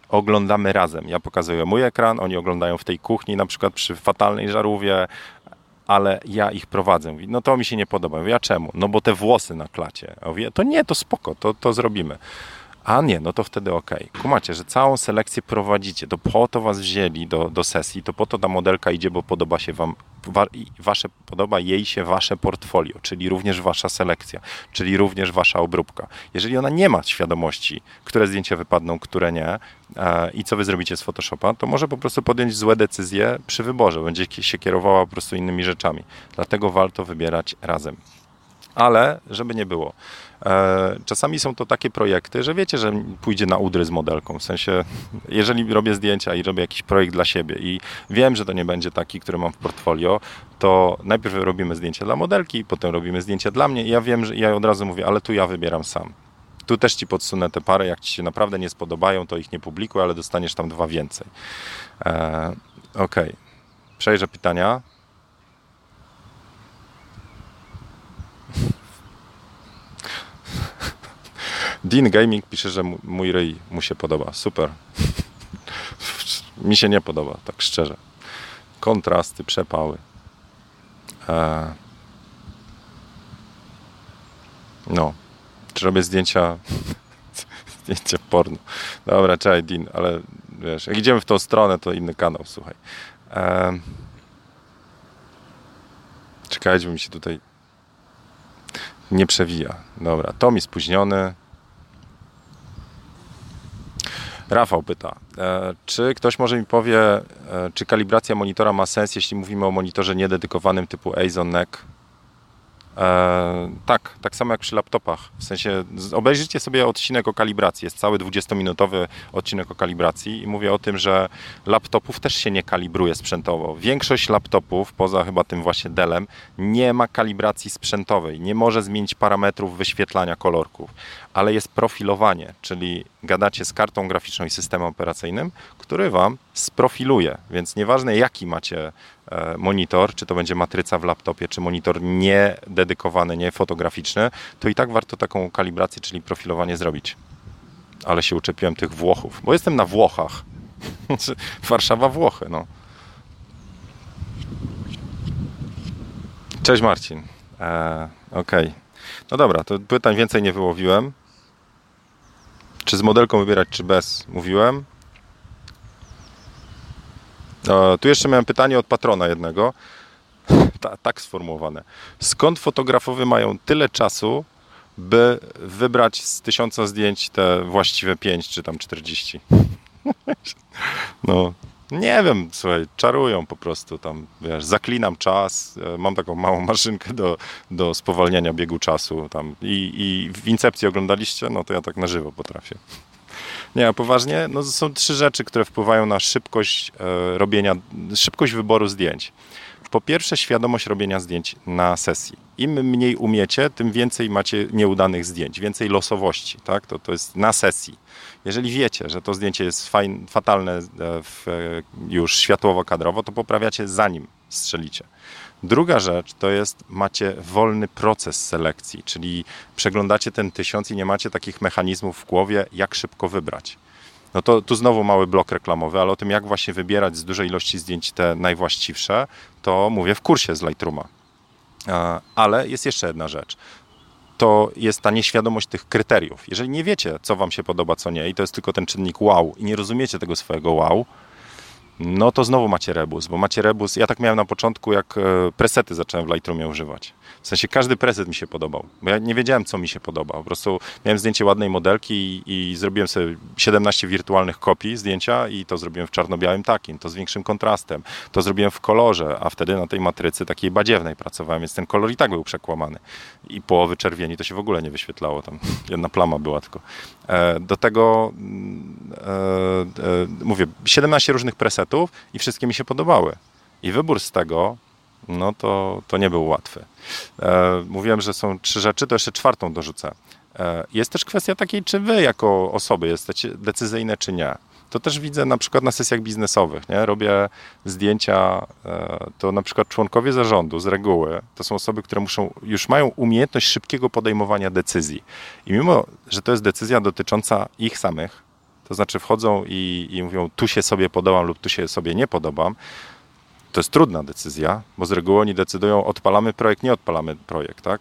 oglądamy razem. Ja pokazuję mój ekran, oni oglądają w tej kuchni, na przykład przy fatalnej żarówie, ale ja ich prowadzę. Mówi, no to mi się nie podoba. Mówię, a czemu? No bo te włosy na klacie. mówię, to nie, to spoko, to, to zrobimy. A nie, no to wtedy ok. Kumacie, że całą selekcję prowadzicie, to po to was wzięli do, do sesji, to po to ta modelka idzie, bo podoba się wam, wa, wasze, podoba jej się wasze portfolio, czyli również wasza selekcja, czyli również wasza obróbka. Jeżeli ona nie ma świadomości, które zdjęcia wypadną, które nie e, i co wy zrobicie z Photoshopa, to może po prostu podjąć złe decyzje przy wyborze, będzie się kierowała po prostu innymi rzeczami. Dlatego warto wybierać razem. Ale, żeby nie było, czasami są to takie projekty, że wiecie, że pójdzie na udry z modelką. W sensie, jeżeli robię zdjęcia i robię jakiś projekt dla siebie i wiem, że to nie będzie taki, który mam w portfolio, to najpierw robimy zdjęcia dla modelki, potem robimy zdjęcia dla mnie i ja wiem, że ja od razu mówię, ale tu ja wybieram sam. Tu też ci podsunę te parę, jak ci się naprawdę nie spodobają, to ich nie publikuj, ale dostaniesz tam dwa więcej. E, ok. Przejrzę pytania. Dean Gaming pisze, że mój ryj mu się podoba. Super. Mi się nie podoba, tak szczerze. Kontrasty, przepały. Eee. No. Czy robię zdjęcia zdjęcia porno. Dobra, czekaj, Dean, ale wiesz, jak idziemy w tą stronę, to inny kanał, słuchaj. Eee. Czekajcie, mi się tutaj Nie przewija. Dobra, Tom spóźniony. Rafał pyta, e, czy ktoś może mi powie, e, czy kalibracja monitora ma sens, jeśli mówimy o monitorze niededykowanym typu Azon NEC? E, tak, tak samo jak przy laptopach. W sensie obejrzyjcie sobie odcinek o kalibracji. Jest cały 20-minutowy odcinek o kalibracji i mówię o tym, że laptopów też się nie kalibruje sprzętowo. Większość laptopów, poza chyba tym właśnie Dellem, nie ma kalibracji sprzętowej. Nie może zmienić parametrów wyświetlania kolorków, ale jest profilowanie, czyli gadacie z kartą graficzną i systemem operacyjnym, który Wam sprofiluje. Więc nieważne jaki macie e, monitor, czy to będzie matryca w laptopie, czy monitor niededykowany, niefotograficzny, to i tak warto taką kalibrację, czyli profilowanie zrobić. Ale się uczepiłem tych Włochów, bo jestem na Włochach. Warszawa, Włochy, no. Cześć Marcin. E, Okej. Okay. No dobra, to pytań więcej nie wyłowiłem. Czy z modelką wybierać, czy bez? Mówiłem. E, tu jeszcze miałem pytanie od patrona jednego. Ta, tak sformułowane. Skąd fotografowie mają tyle czasu, by wybrać z tysiąca zdjęć te właściwe 5 czy tam 40? No, nie wiem, słuchaj, czarują po prostu tam, wiesz, zaklinam czas, e, mam taką małą maszynkę do, do spowalniania biegu czasu tam i, i w Incepcji oglądaliście, no to ja tak na żywo potrafię. Nie, poważnie, no są trzy rzeczy, które wpływają na szybkość e, robienia, szybkość wyboru zdjęć. Po pierwsze, świadomość robienia zdjęć na sesji. Im mniej umiecie, tym więcej macie nieudanych zdjęć, więcej losowości, tak? To, to jest na sesji. Jeżeli wiecie, że to zdjęcie jest fajn, fatalne e, w, e, już światłowo-kadrowo, to poprawiacie zanim strzelicie. Druga rzecz to jest, macie wolny proces selekcji, czyli przeglądacie ten tysiąc i nie macie takich mechanizmów w głowie, jak szybko wybrać. No to tu znowu mały blok reklamowy, ale o tym, jak właśnie wybierać z dużej ilości zdjęć te najwłaściwsze, to mówię w kursie z Lightrooma. E, ale jest jeszcze jedna rzecz. To jest ta nieświadomość tych kryteriów. Jeżeli nie wiecie, co Wam się podoba, co nie, i to jest tylko ten czynnik wow, i nie rozumiecie tego swojego wow, no to znowu macie rebus, bo macie rebus. Ja tak miałem na początku, jak e, presety zacząłem w Lightroomie używać. W sensie każdy preset mi się podobał, bo ja nie wiedziałem, co mi się podoba. Po prostu miałem zdjęcie ładnej modelki i, i zrobiłem sobie 17 wirtualnych kopii zdjęcia i to zrobiłem w czarno-białym takim, to z większym kontrastem, to zrobiłem w kolorze, a wtedy na tej matrycy takiej badziewnej pracowałem, więc ten kolor i tak był przekłamany. I połowy czerwieni to się w ogóle nie wyświetlało, tam jedna plama była tylko. E, do tego mm, e, mówię, 17 różnych presetów i wszystkie mi się podobały. I wybór z tego no to, to nie był łatwy. E, mówiłem, że są trzy rzeczy, to jeszcze czwartą dorzucę. E, jest też kwestia takiej, czy wy jako osoby jesteście decyzyjne, czy nie. To też widzę na przykład na sesjach biznesowych. Nie? Robię zdjęcia, e, to na przykład członkowie zarządu z reguły to są osoby, które muszą, już mają umiejętność szybkiego podejmowania decyzji. I mimo, że to jest decyzja dotycząca ich samych, to znaczy wchodzą i, i mówią, tu się sobie podobam lub tu się sobie nie podobam, to jest trudna decyzja, bo z reguły oni decydują, odpalamy projekt, nie odpalamy projekt, tak?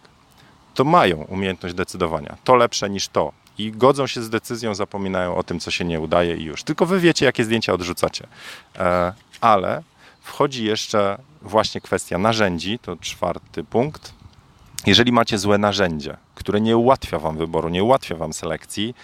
To mają umiejętność decydowania. To lepsze niż to. I godzą się z decyzją, zapominają o tym, co się nie udaje i już. Tylko wy wiecie, jakie zdjęcia odrzucacie. E, ale wchodzi jeszcze właśnie kwestia narzędzi, to czwarty punkt. Jeżeli macie złe narzędzie, które nie ułatwia wam wyboru, nie ułatwia wam selekcji,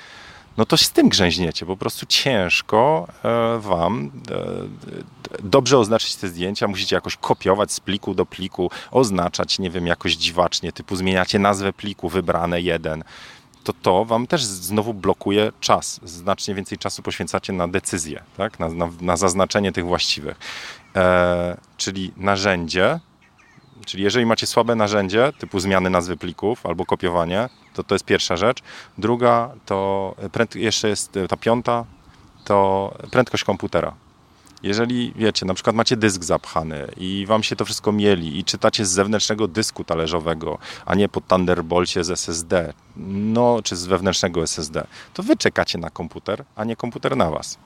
no to z tym grzęźniecie. Po prostu ciężko e, wam e, dobrze oznaczyć te zdjęcia. Musicie jakoś kopiować z pliku do pliku, oznaczać, nie wiem, jakoś dziwacznie, typu zmieniacie nazwę pliku, wybrane jeden. To to wam też znowu blokuje czas. Znacznie więcej czasu poświęcacie na decyzję, tak? na, na, na zaznaczenie tych właściwych. E, czyli narzędzie, Czyli jeżeli macie słabe narzędzie, typu zmiany nazwy plików albo kopiowanie, to to jest pierwsza rzecz. Druga to jeszcze jest ta piąta, to prędkość komputera. Jeżeli wiecie, na przykład macie dysk zapchany i wam się to wszystko mieli i czytacie z zewnętrznego dysku talerzowego, a nie po Thunderbolcie z SSD, no czy z wewnętrznego SSD, to wy czekacie na komputer, a nie komputer na was.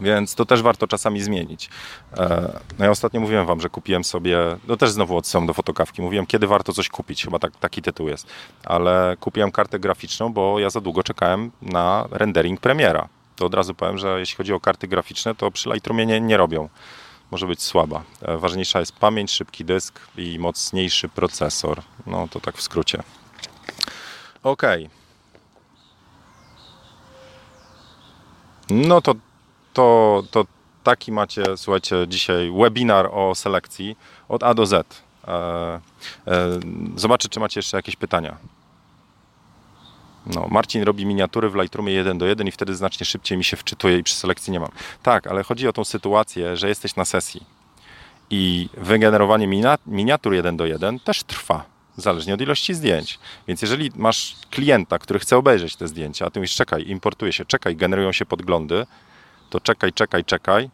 Więc to też warto czasami zmienić. E, no ja ostatnio mówiłem wam, że kupiłem sobie, no też znowu odsyłam do fotokawki, mówiłem kiedy warto coś kupić, chyba tak, taki tytuł jest, ale kupiłem kartę graficzną, bo ja za długo czekałem na rendering premiera. To od razu powiem, że jeśli chodzi o karty graficzne, to przy Lightroomie nie, nie robią. Może być słaba. E, ważniejsza jest pamięć, szybki dysk i mocniejszy procesor. No to tak w skrócie. Okej. No to, to, to taki macie, słuchajcie, dzisiaj webinar o selekcji od A do Z. E, e, zobaczę, czy macie jeszcze jakieś pytania. No, Marcin robi miniatury w Lightroomie 1 do 1 i wtedy znacznie szybciej mi się wczytuje i przy selekcji nie mam. Tak, ale chodzi o tą sytuację, że jesteś na sesji i wygenerowanie miniatur 1 do 1 też trwa, zależnie od ilości zdjęć. Więc jeżeli masz klienta, który chce obejrzeć te zdjęcia, a ty mówisz czekaj, importuje się, czekaj, generują się podglądy, to czekaj, czekaj, czekaj,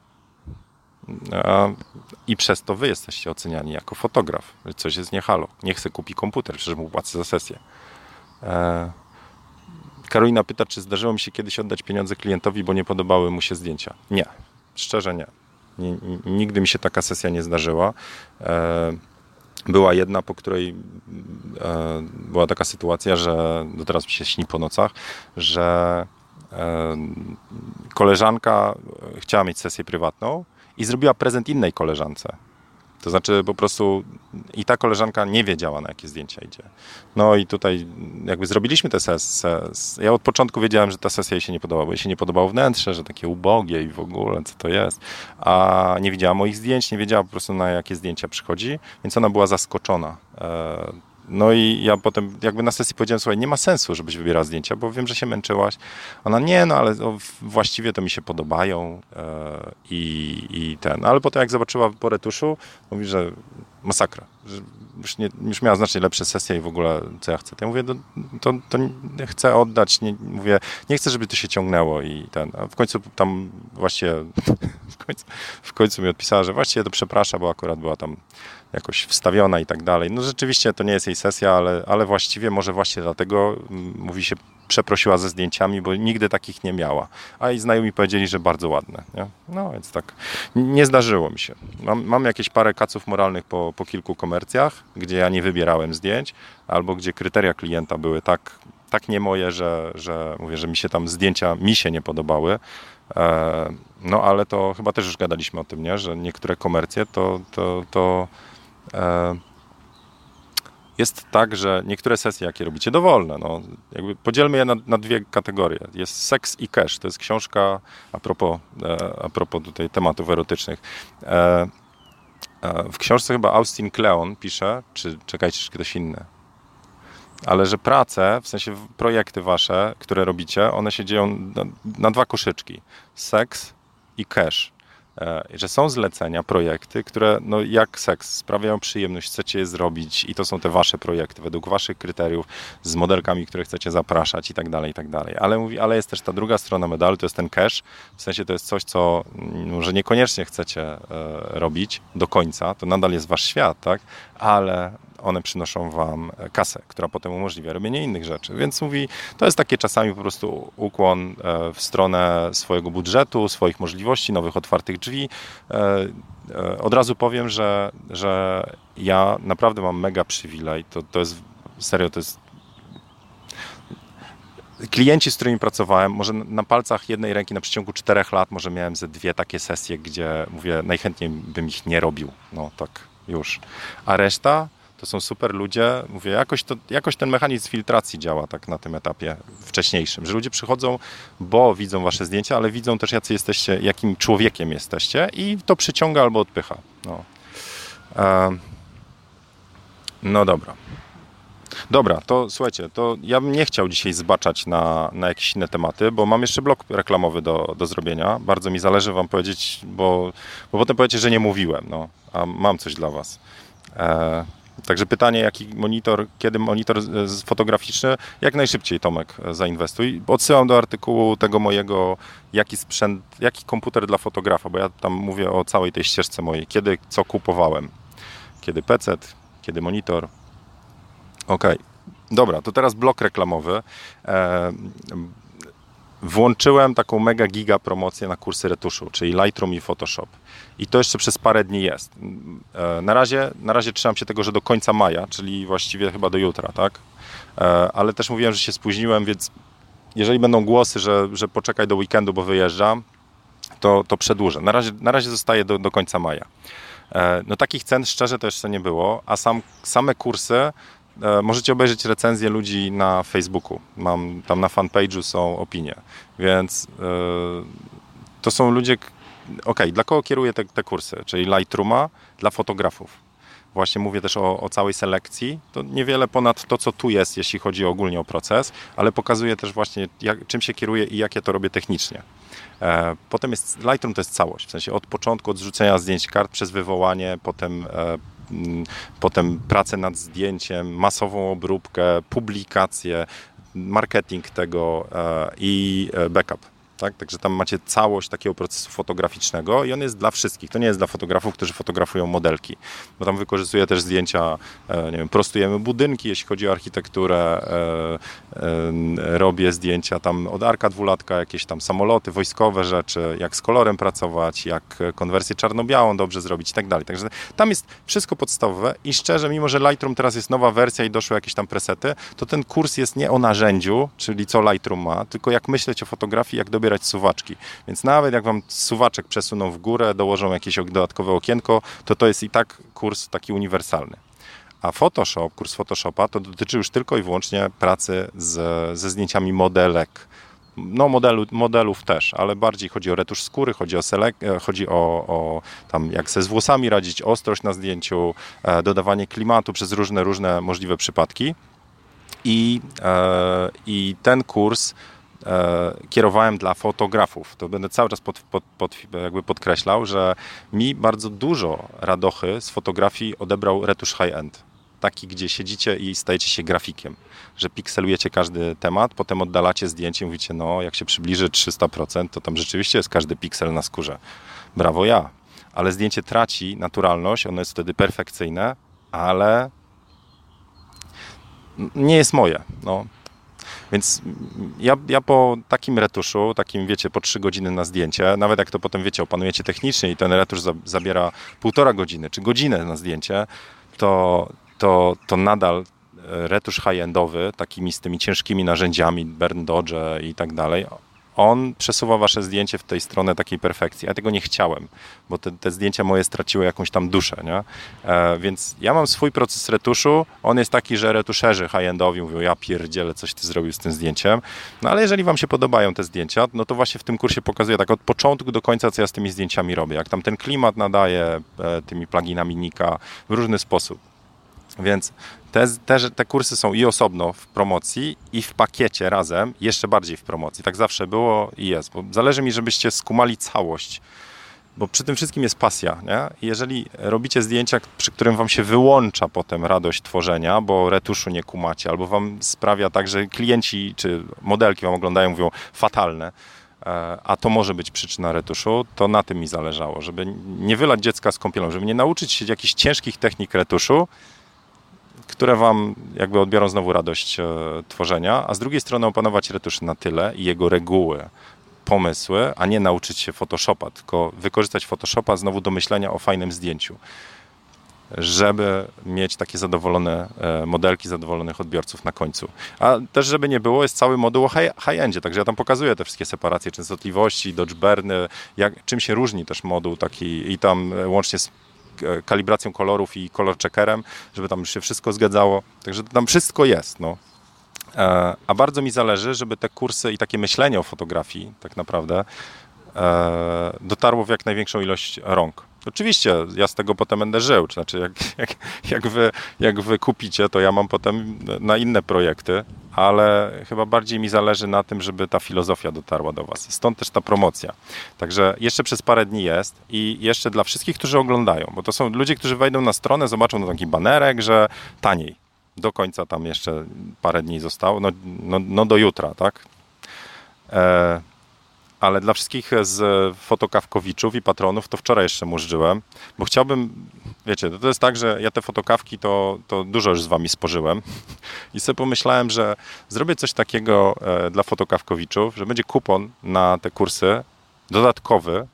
i przez to wy jesteście oceniani jako fotograf. Coś jest nie halo. Nie chcę kupić komputer, przecież mu płacę za sesję. E, Karolina pyta, czy zdarzyło mi się kiedyś oddać pieniądze klientowi, bo nie podobały mu się zdjęcia. Nie, szczerze nie. Nigdy mi się taka sesja nie zdarzyła. E, była jedna, po której e, była taka sytuacja, że do teraz mi się śni po nocach, że koleżanka chciała mieć sesję prywatną i zrobiła prezent innej koleżance. To znaczy po prostu i ta koleżanka nie wiedziała, na jakie zdjęcia idzie. No i tutaj jakby zrobiliśmy tę sesję. Ja od początku wiedziałem, że ta sesja jej się nie podobała, bo jej się nie podobało wnętrze, że takie ubogie i w ogóle, co to jest. A nie widziała moich zdjęć, nie wiedziała po prostu, na jakie zdjęcia przychodzi, więc ona była zaskoczona e, no i ja potem jakby na sesji powiedziałem, słuchaj, nie ma sensu, żebyś wybierała zdjęcia, bo wiem, że się męczyłaś. Ona, nie, no ale no, właściwie to mi się podobają e, i, i ten. Ale potem jak zobaczyła po retuszu, mówi, że masakra, że już, nie, już miała znacznie lepsze sesje i w ogóle co ja chcę. To ja mówię, to, to, to chcę oddać, nie, mówię, nie chcę, żeby to się ciągnęło i ten. A w końcu tam właściwie, w końcu, w końcu mi odpisała, że właściwie to przeprasza, bo akurat była tam jakoś wstawiona i tak dalej. No rzeczywiście to nie jest jej sesja, ale, ale właściwie może właśnie dlatego mm, mówi się przeprosiła ze zdjęciami, bo nigdy takich nie miała. A i znajomi powiedzieli, że bardzo ładne. Nie? No więc tak, nie zdarzyło mi się. Mam, mam jakieś parę kaców moralnych po, po kilku komercjach, gdzie ja nie wybierałem zdjęć, albo gdzie kryteria klienta były tak, tak nie moje, że, że mówię, że mi się tam zdjęcia mi się nie podobały. E, no ale to chyba też już gadaliśmy o tym, nie? że niektóre komercje to, to, to jest tak, że niektóre sesje, jakie robicie, dowolne. No, jakby podzielmy je na, na, dwie kategorie. Jest seks i cash. To jest książka a propos, e, a propos tutaj tematów erotycznych. E, w książce chyba Austin Kleon pisze, czy czekajcie, czy ktoś inny, ale że prace, w sensie projekty wasze, które robicie, one się dzieją na, na dwa koszyczki. Seks i cash. E, że są zlecenia, projekty, które no jak seks sprawiają przyjemność, chcecie je zrobić i to są te wasze projekty według waszych kryteriów z modelkami, które chcecie zapraszać i tak dalej, i tak dalej. Ale, mówi, ale jest też ta druga strona medalu, to jest ten cash, w sensie to jest coś, co może mm, niekoniecznie chcecie e, robić do końca, to nadal jest wasz świat, tak? Ale one przynoszą wam kasę, która potem umożliwia robienie innych rzeczy. Więc mówi, to jest takie czasami po prostu ukłon e, w stronę swojego budżetu, swoich możliwości, nowych otwartych drzwi. E, e, od razu powiem, że, że ja naprawdę mam mega przywilej. To, to jest serio, to jest klienci, z którymi pracowałem, może na palcach jednej ręki na przeciągu czterech lat, może miałem ze dwie takie sesje, gdzie mówię, najchętniej bym ich nie robił. No tak, już. A reszta to są super ludzie. Mówię, jakoś, to, jakoś ten mechanizm filtracji działa tak na tym etapie wcześniejszym, że ludzie przychodzą, bo widzą wasze zdjęcia, ale widzą też, jacy jesteście, jakim człowiekiem jesteście i to przyciąga albo odpycha. No, e, no dobra. Dobra, to słuchajcie, to ja bym nie chciał dzisiaj zbaczać na, na jakieś inne tematy, bo mam jeszcze blok reklamowy do, do zrobienia. Bardzo mi zależy wam powiedzieć, bo, bo potem powiecie, że nie mówiłem, no, a mam coś dla was. E, Także pytanie, jaki monitor, kiedy monitor fotograficzny, jak najszybciej Tomek zainwestuj. Odsyłam do artykułu tego mojego, jaki sprzęt, jaki komputer dla fotografa, bo ja tam mówię o całej tej ścieżce mojej, kiedy co kupowałem. Kiedy PC, kiedy monitor. Ok. Dobra, to teraz blok reklamowy. Włączyłem taką mega giga promocję na kursy retuszu, czyli Lightroom i Photoshop. I to jeszcze przez parę dni jest. E, na razie, na razie trzymam się tego, że do końca maja, czyli właściwie chyba do jutra, tak? E, ale też mówiłem, że się spóźniłem, więc jeżeli będą głosy, że, że poczekaj do weekendu, bo wyjeżdżam, to, to przedłużę. Na razie, na razie zostaje do, do końca maja. E, no takich cen szczerze to jeszcze nie było, a sam, same kursy możecie obejrzeć recenzje ludzi na Facebooku. Mam tam na fanpage'u są opinie, więc e, to są ludzie, ok, dla kogo kieruję te, te kursy? Czyli Lightrooma dla fotografów. Właśnie mówię też o, o, całej selekcji. To niewiele ponad to, co tu jest, jeśli chodzi ogólnie o proces, ale pokazuję też właśnie, jak, czym się kieruję i jak ja to robię technicznie. E, potem jest Lightroom to jest całość, w sensie od początku, od zrzucenia zdjęć kart przez wywołanie, potem e, potem pracę nad zdjęciem, masową obróbkę, publikację, marketing tego e, i backup tak? Także tam macie całość takiego procesu fotograficznego i on jest dla wszystkich. To nie jest dla fotografów, którzy fotografują modelki, bo tam wykorzystuję też zdjęcia, e, nie wiem, prostujemy budynki, jeśli chodzi o architekturę, e, e, robię zdjęcia tam od arka dwulatka, jakieś tam samoloty, wojskowe rzeczy, jak z kolorem pracować, jak konwersję czarno-białą dobrze zrobić i tak dalej. Także tam jest wszystko podstawowe i szczerze, mimo że Lightroom teraz jest nowa wersja i doszły jakieś tam presety, to ten kurs jest nie o narzędziu, czyli co Lightroom ma, tylko jak myśleć o fotografii, jak dobierać dobierać suwaczki. Więc nawet jak wam suwaczek przesuną w górę, dołożą jakieś dodatkowe okienko, to to jest i tak kurs taki uniwersalny. A Photoshop, kurs Photoshopa, to dotyczy już tylko i wyłącznie pracy z, ze zdjęciami modelek. No modelu, modelów też, ale bardziej chodzi o retusz skóry, chodzi o, selek- e, chodzi o, o tam jak se z włosami radzić, ostrość na zdjęciu, e, dodawanie klimatu przez różne, różne możliwe przypadki. I, e, i ten kurs kierowałem dla fotografów. To będę cały czas pod, pod, pod, jakby podkreślał, że mi bardzo dużo radochy z fotografii odebrał retusz high-end. Taki, gdzie siedzicie i stajecie się grafikiem, że pikselujecie każdy temat, potem oddalacie zdjęcie, mówicie, no jak się przybliży 300%, to tam rzeczywiście jest każdy piksel na skórze. Brawo ja. Ale zdjęcie traci naturalność, ono jest wtedy perfekcyjne, ale nie jest moje. No, więc ja, ja po takim retuszu, takim wiecie, po 3 godziny na zdjęcie, nawet jak to potem wiecie, opanujecie technicznie i ten retusz za, zabiera półtora godziny czy godzinę na zdjęcie, to, to, to nadal e, retusz high-endowy, takimi z tymi ciężkimi narzędziami, Burn Dodge i tak dalej, on przesuwa wasze zdjęcie w tej stronę takiej perfekcji. Ja tego nie chciałem, bo te, te zdjęcia moje straciły jakąś tam duszę, nie? E, więc ja mam swój proces retuszu. On jest taki, że retuszerzy high-endowi mówią, ja pierdzielę, coś ty zrobił z tym zdjęciem. No ale jeżeli wam się podobają te zdjęcia, no to właśnie w tym kursie pokazuję tak od początku do końca, co ja z tymi zdjęciami robię. Jak tam ten klimat nadaje e, tymi pluginami Nika w różny sposób. Więc te, te, te kursy są i osobno w promocji, i w pakiecie razem, jeszcze bardziej w promocji. Tak zawsze było i jest, bo zależy mi, żebyście skumali całość. Bo przy tym wszystkim jest pasja. Nie? jeżeli robicie zdjęcia, przy którym wam się wyłącza potem radość tworzenia, bo retuszu nie kumacie, albo wam sprawia tak, że klienci czy modelki wam oglądają, mówią fatalne, e, a to może być przyczyna retuszu, to na tym mi zależało, żeby nie wylać dziecka z kąpielą, żeby nie nauczyć się jakichś ciężkich technik retuszu, które wam jakby odbiorą znowu radość e, tworzenia, a z drugiej strony opanować retusz na tyle i jego reguły, pomysły, a nie nauczyć się Photoshopa, tylko wykorzystać Photoshopa znowu do myślenia o fajnym zdjęciu, żeby mieć takie zadowolone e, modelki, zadowolonych odbiorców na końcu. A też, żeby nie było, jest cały moduł o high-endzie, także ja tam pokazuję te wszystkie separacje częstotliwości, dodge burny, jak, czym się różni też moduł taki i tam e, łącznie z kalibracją kolorów i kolor checkerem, żeby tam się wszystko zgadzało. Także tam wszystko jest. No. E, a bardzo mi zależy, żeby te kursy i takie myślenie o fotografii tak naprawdę e, dotarło w jak największą ilość rąk. Oczywiście ja z tego potem będę żył, znaczy jak, jak, jak, wy, jak wy kupicie, to ja mam potem na inne projekty, ale chyba bardziej mi zależy na tym, żeby ta filozofia dotarła do Was. Stąd też ta promocja. Także jeszcze przez parę dni jest i jeszcze dla wszystkich, którzy oglądają, bo to są ludzie, którzy wejdą na stronę, zobaczą taki banerek, że taniej. Do końca tam jeszcze parę dni zostało, no, no, no do jutra, tak? E, ale dla wszystkich z fotokawkowiczów i patronów to wczoraj jeszcze murzyłem, bo chciałbym, wiecie, to jest tak, że ja te fotokawki to, to dużo już z wami spożyłem i sobie pomyślałem, że zrobię coś takiego e, dla fotokawkowiczów, że będzie kupon na te kursy dodatkowy,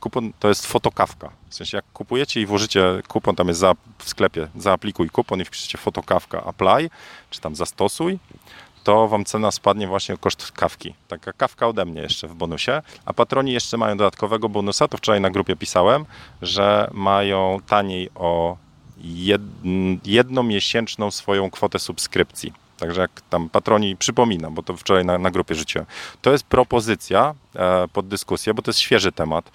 Kupon to jest fotokawka. W sensie jak kupujecie i włożycie kupon, tam jest za, w sklepie, zaaplikuj kupon i wpiszecie fotokawka apply, czy tam zastosuj, to wam cena spadnie właśnie o koszt kawki. Taka kawka ode mnie jeszcze w bonusie. A patroni jeszcze mają dodatkowego bonusa, to wczoraj na grupie pisałem, że mają taniej o jed, jednomiesięczną swoją kwotę subskrypcji. Także jak tam patroni przypominam, bo to wczoraj na, na grupie rzuciłem. To jest propozycja e, pod dyskusję, bo to jest świeży temat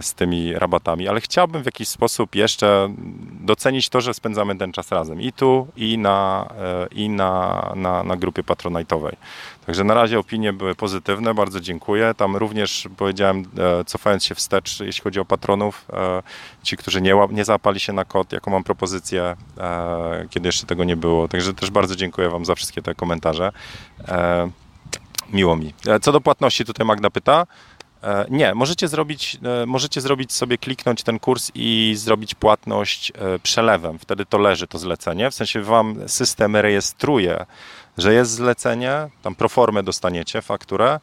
z tymi rabatami, ale chciałbym w jakiś sposób jeszcze docenić to, że spędzamy ten czas razem i tu, i na, e, i na, na, na grupie patronajtowej. Także na razie opinie były pozytywne, bardzo dziękuję. Tam również powiedziałem, e, cofając się wstecz, jeśli chodzi o patronów, e, ci, którzy nie, nie załapali się na kod, jaką mam propozycję, e, kiedy jeszcze tego nie było. Także też bardzo dziękuję Wam za wszystkie te komentarze. Miło mi. Co do płatności, tutaj Magda pyta. Nie, możecie zrobić, możecie zrobić sobie, kliknąć ten kurs i zrobić płatność przelewem. Wtedy to leży, to zlecenie. W sensie Wam system rejestruje że jest zlecenie, tam proformę dostaniecie, fakturę, e,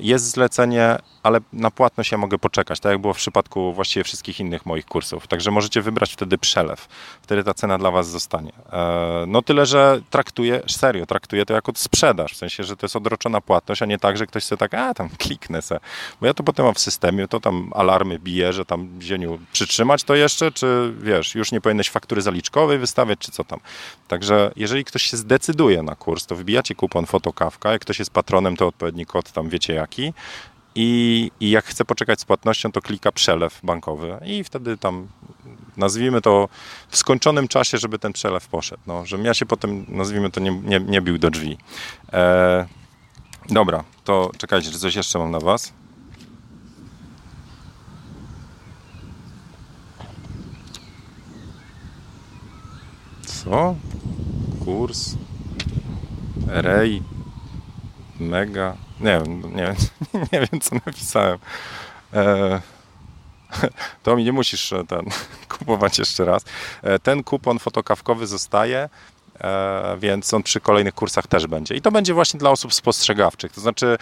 jest zlecenie, ale na płatność ja mogę poczekać, tak jak było w przypadku właściwie wszystkich innych moich kursów. Także możecie wybrać wtedy przelew. Wtedy ta cena dla Was zostanie. E, no tyle, że traktuję, serio, traktuję to jako sprzedaż, w sensie, że to jest odroczona płatność, a nie tak, że ktoś sobie tak, a tam kliknę se. Bo ja to potem mam w systemie, to tam alarmy bije, że tam zieniu przytrzymać to jeszcze, czy wiesz, już nie powinieneś faktury zaliczkowej wystawiać, czy co tam. Także jeżeli ktoś się zdecyduje na kurs, to wbijacie kupon fotokawka, jak ktoś jest patronem, to odpowiedni kod tam wiecie jaki i, I jak chce poczekać z płatnością, to klika przelew bankowy i wtedy tam nazwijmy to w skończonym czasie, żeby ten przelew poszedł. No, żebym ja się potem, nazwijmy to, nie, nie, nie bił do drzwi. E, dobra, to czekajcie, czy coś jeszcze mam na Was? Co? Kurs? Rej? Mega? Nie wiem, nie, nie wiem co napisałem. E, to mi nie musisz e, ten kupować jeszcze raz. E, ten kupon fotokawkowy zostaje, więc on przy kolejnych kursach też będzie. I to będzie właśnie dla osób spostrzegawczych. To znaczy,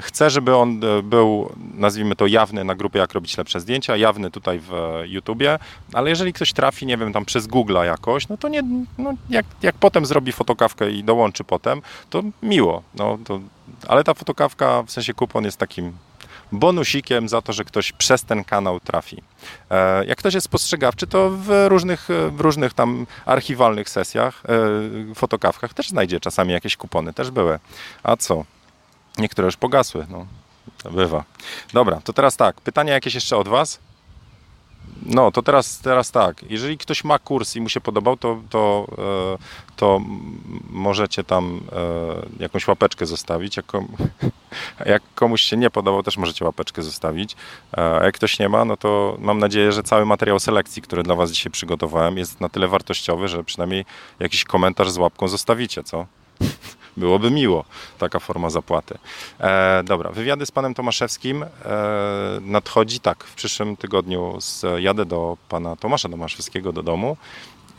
chcę, żeby on był, nazwijmy to, jawny na grupie Jak robić lepsze zdjęcia, jawny tutaj w YouTubie, ale jeżeli ktoś trafi, nie wiem, tam przez Google'a jakoś, no to nie, no jak, jak potem zrobi fotokawkę i dołączy potem, to miło. No, to ale ta fotokawka, w sensie kupon jest takim bonusikiem za to, że ktoś przez ten kanał trafi. E, jak ktoś jest spostrzegawczy, to w różnych, w różnych tam archiwalnych sesjach, e, fotokawkach też znajdzie czasami jakieś kupony, też były. A co? Niektóre już pogasły, no. Bywa. Dobra, to teraz tak, pytania jakieś jeszcze od Was? No, to teraz, teraz tak. Jeżeli ktoś ma kurs i mu się podobał, to, to, e, to możecie tam e, jakąś łapeczkę zostawić. Jak, jak komuś się nie podobał, też możecie łapeczkę zostawić. E, a jak ktoś nie ma, no to mam nadzieję, że cały materiał selekcji, który dla Was dzisiaj przygotowałem, jest na tyle wartościowy, że przynajmniej jakiś komentarz z łapką zostawicie, co? Byłoby miło, taka forma zapłaty. E, dobra, wywiady z panem Tomaszewskim e, nadchodzi tak, w przyszłym tygodniu z, jadę do pana Tomasza Tomaszewskiego do domu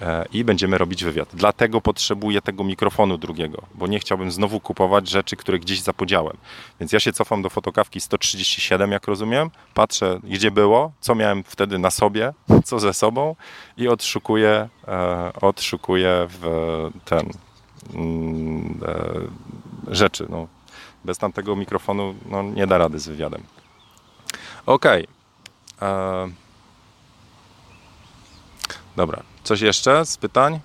e, i będziemy robić wywiad. Dlatego potrzebuję tego mikrofonu drugiego, bo nie chciałbym znowu kupować rzeczy, które gdzieś zapodziałem. Więc ja się cofam do fotokawki 137, jak rozumiem, patrzę, gdzie było, co miałem wtedy na sobie, co ze sobą i odszukuję, e, odszukuję w ten rzeczy. No. Bez tamtego mikrofonu no, nie da rady z wywiadem. Ok. E, dobra. Coś jeszcze z pytań?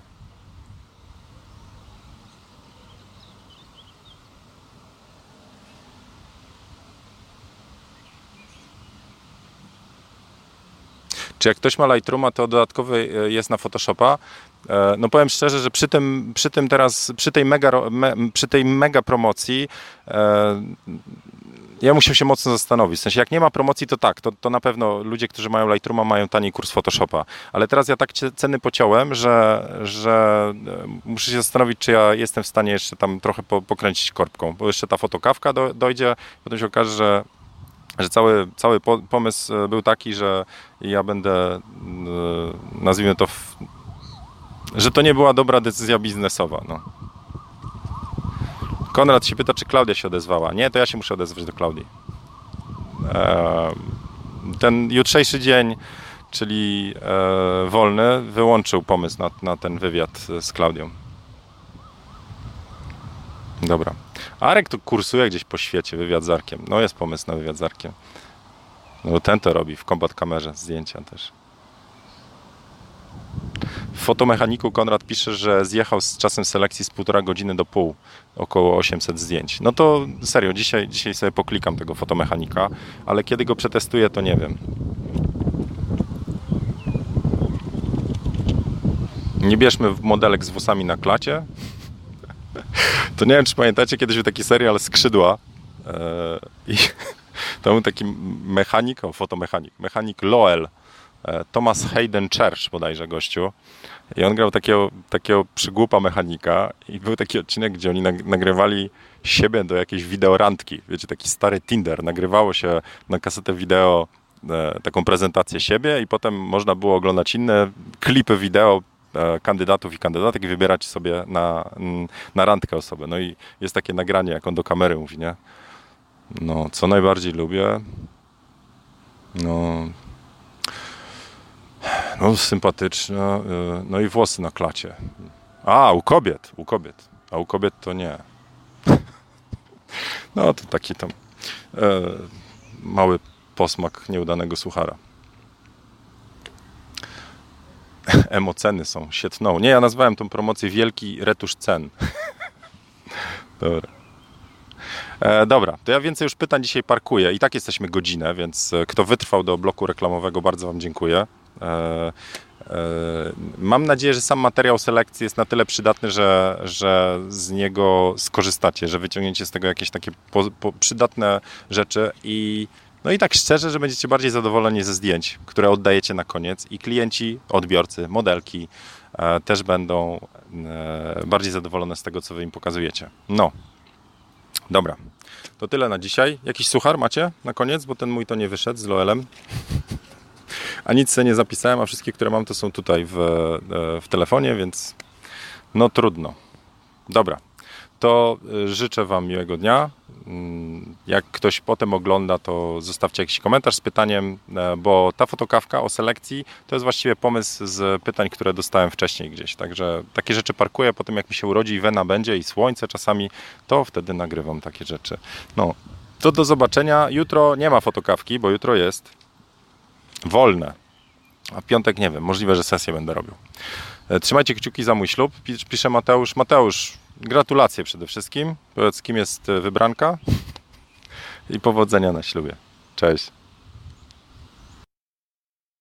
Czy jak ktoś ma Lightrooma, to dodatkowy e, jest na Photoshopa? E, no powiem szczerze, że przy tym, przy tym teraz, przy tej mega, me, przy tej mega promocji e, ja musiał się mocno zastanowić. W sensie, jak nie ma promocji, to tak, to, to na pewno ludzie, którzy mają Lightrooma, mają tani kurs Photoshopa. Ale teraz ja tak ceny pociąłem, że, że e, muszę się zastanowić, czy ja jestem w stanie jeszcze tam trochę po, pokręcić korbką, bo jeszcze ta fotokawka do, dojdzie, potem się okaże, że że cały, cały pomysł był taki, że ja będę, nazwijmy to, że to nie była dobra decyzja biznesowa. No. Konrad się pyta, czy Klaudia się odezwała. Nie, to ja się muszę odezwać do Klaudii. Ten jutrzejszy dzień, czyli e, wolny, wyłączył pomysł na, na ten wywiad z Klaudią. Dobra. Arek tu kursuje gdzieś po świecie, wywiad z Arkiem. No jest pomysł na wywiad z Arkiem. No ten to robi w kombat kamerze, zdjęcia też. Fotomechaniku Konrad pisze, że zjechał z czasem selekcji z półtora godziny do pół, około 800 zdjęć. No to serio, dzisiaj, dzisiaj sobie poklikam tego fotomechanika, ale kiedy go przetestuję, to nie wiem. Nie bierzmy modelek z włosami na klacie. To nie wiem, czy pamiętacie, kiedyś był taki serial Skrzydła. E, I to był taki mechanik, o, fotomechanik, mechanik Loel. E, Thomas Hayden Church bodajże gościu. I on grał takiego, takiego przygłupa mechanika i był taki odcinek, gdzie oni nagrywali siebie do jakiejś wideorandki. Wiecie, taki stary Tinder. Nagrywało się na kasetę wideo e, taką prezentację siebie i potem można było oglądać inne klipy wideo E, kandydatów i kandydatek i wybierać sobie na, na randkę osobę. No i jest takie nagranie, jak on do kamery mówi, nie? No, co najbardziej lubię? No, no sympatyczne, e, no i włosy na klacie. A, u kobiet, u kobiet. A u kobiet to nie. No, to taki tam e, mały posmak nieudanego suchara. Emoceny są, świetną. Nie, ja nazwałem tą promocję Wielki Retusz Cen. dobra. E, dobra, to ja więcej już pytań dzisiaj parkuję. I tak jesteśmy godzinę, więc e, kto wytrwał do bloku reklamowego, bardzo Wam dziękuję. E, e, mam nadzieję, że sam materiał selekcji jest na tyle przydatny, że, że z niego skorzystacie, że wyciągniecie z tego jakieś takie po, po przydatne rzeczy i no i tak szczerze, że będziecie bardziej zadowoleni ze zdjęć, które oddajecie na koniec i klienci, odbiorcy, modelki e, też będą e, bardziej zadowolone z tego, co wy im pokazujecie. No, dobra. To tyle na dzisiaj. Jakiś suchar macie na koniec, bo ten mój to nie wyszedł z Loelem. A nic sobie nie zapisałem, a wszystkie, które mam, to są tutaj w, e, w telefonie, więc no trudno. Dobra, to y, życzę Wam miłego dnia. Mm, jak ktoś potem ogląda, to zostawcie jakiś komentarz z pytaniem, e, bo ta fotokawka o selekcji to jest właściwie pomysł z pytań, które dostałem wcześniej gdzieś. Także takie rzeczy parkuję, potem jak mi się urodzi i wena będzie i słońce czasami, to wtedy nagrywam takie rzeczy. No, to do zobaczenia. Jutro nie ma fotokawki, bo jutro jest wolne. A w piątek nie wiem, możliwe, że sesję będę robił. E, trzymajcie kciuki za mój ślub. Pisze Mateusz. Mateusz, Gratulacje przede wszystkim. Powiedz, kim jest e, wybranka i powodzenia na ślubie. Cześć.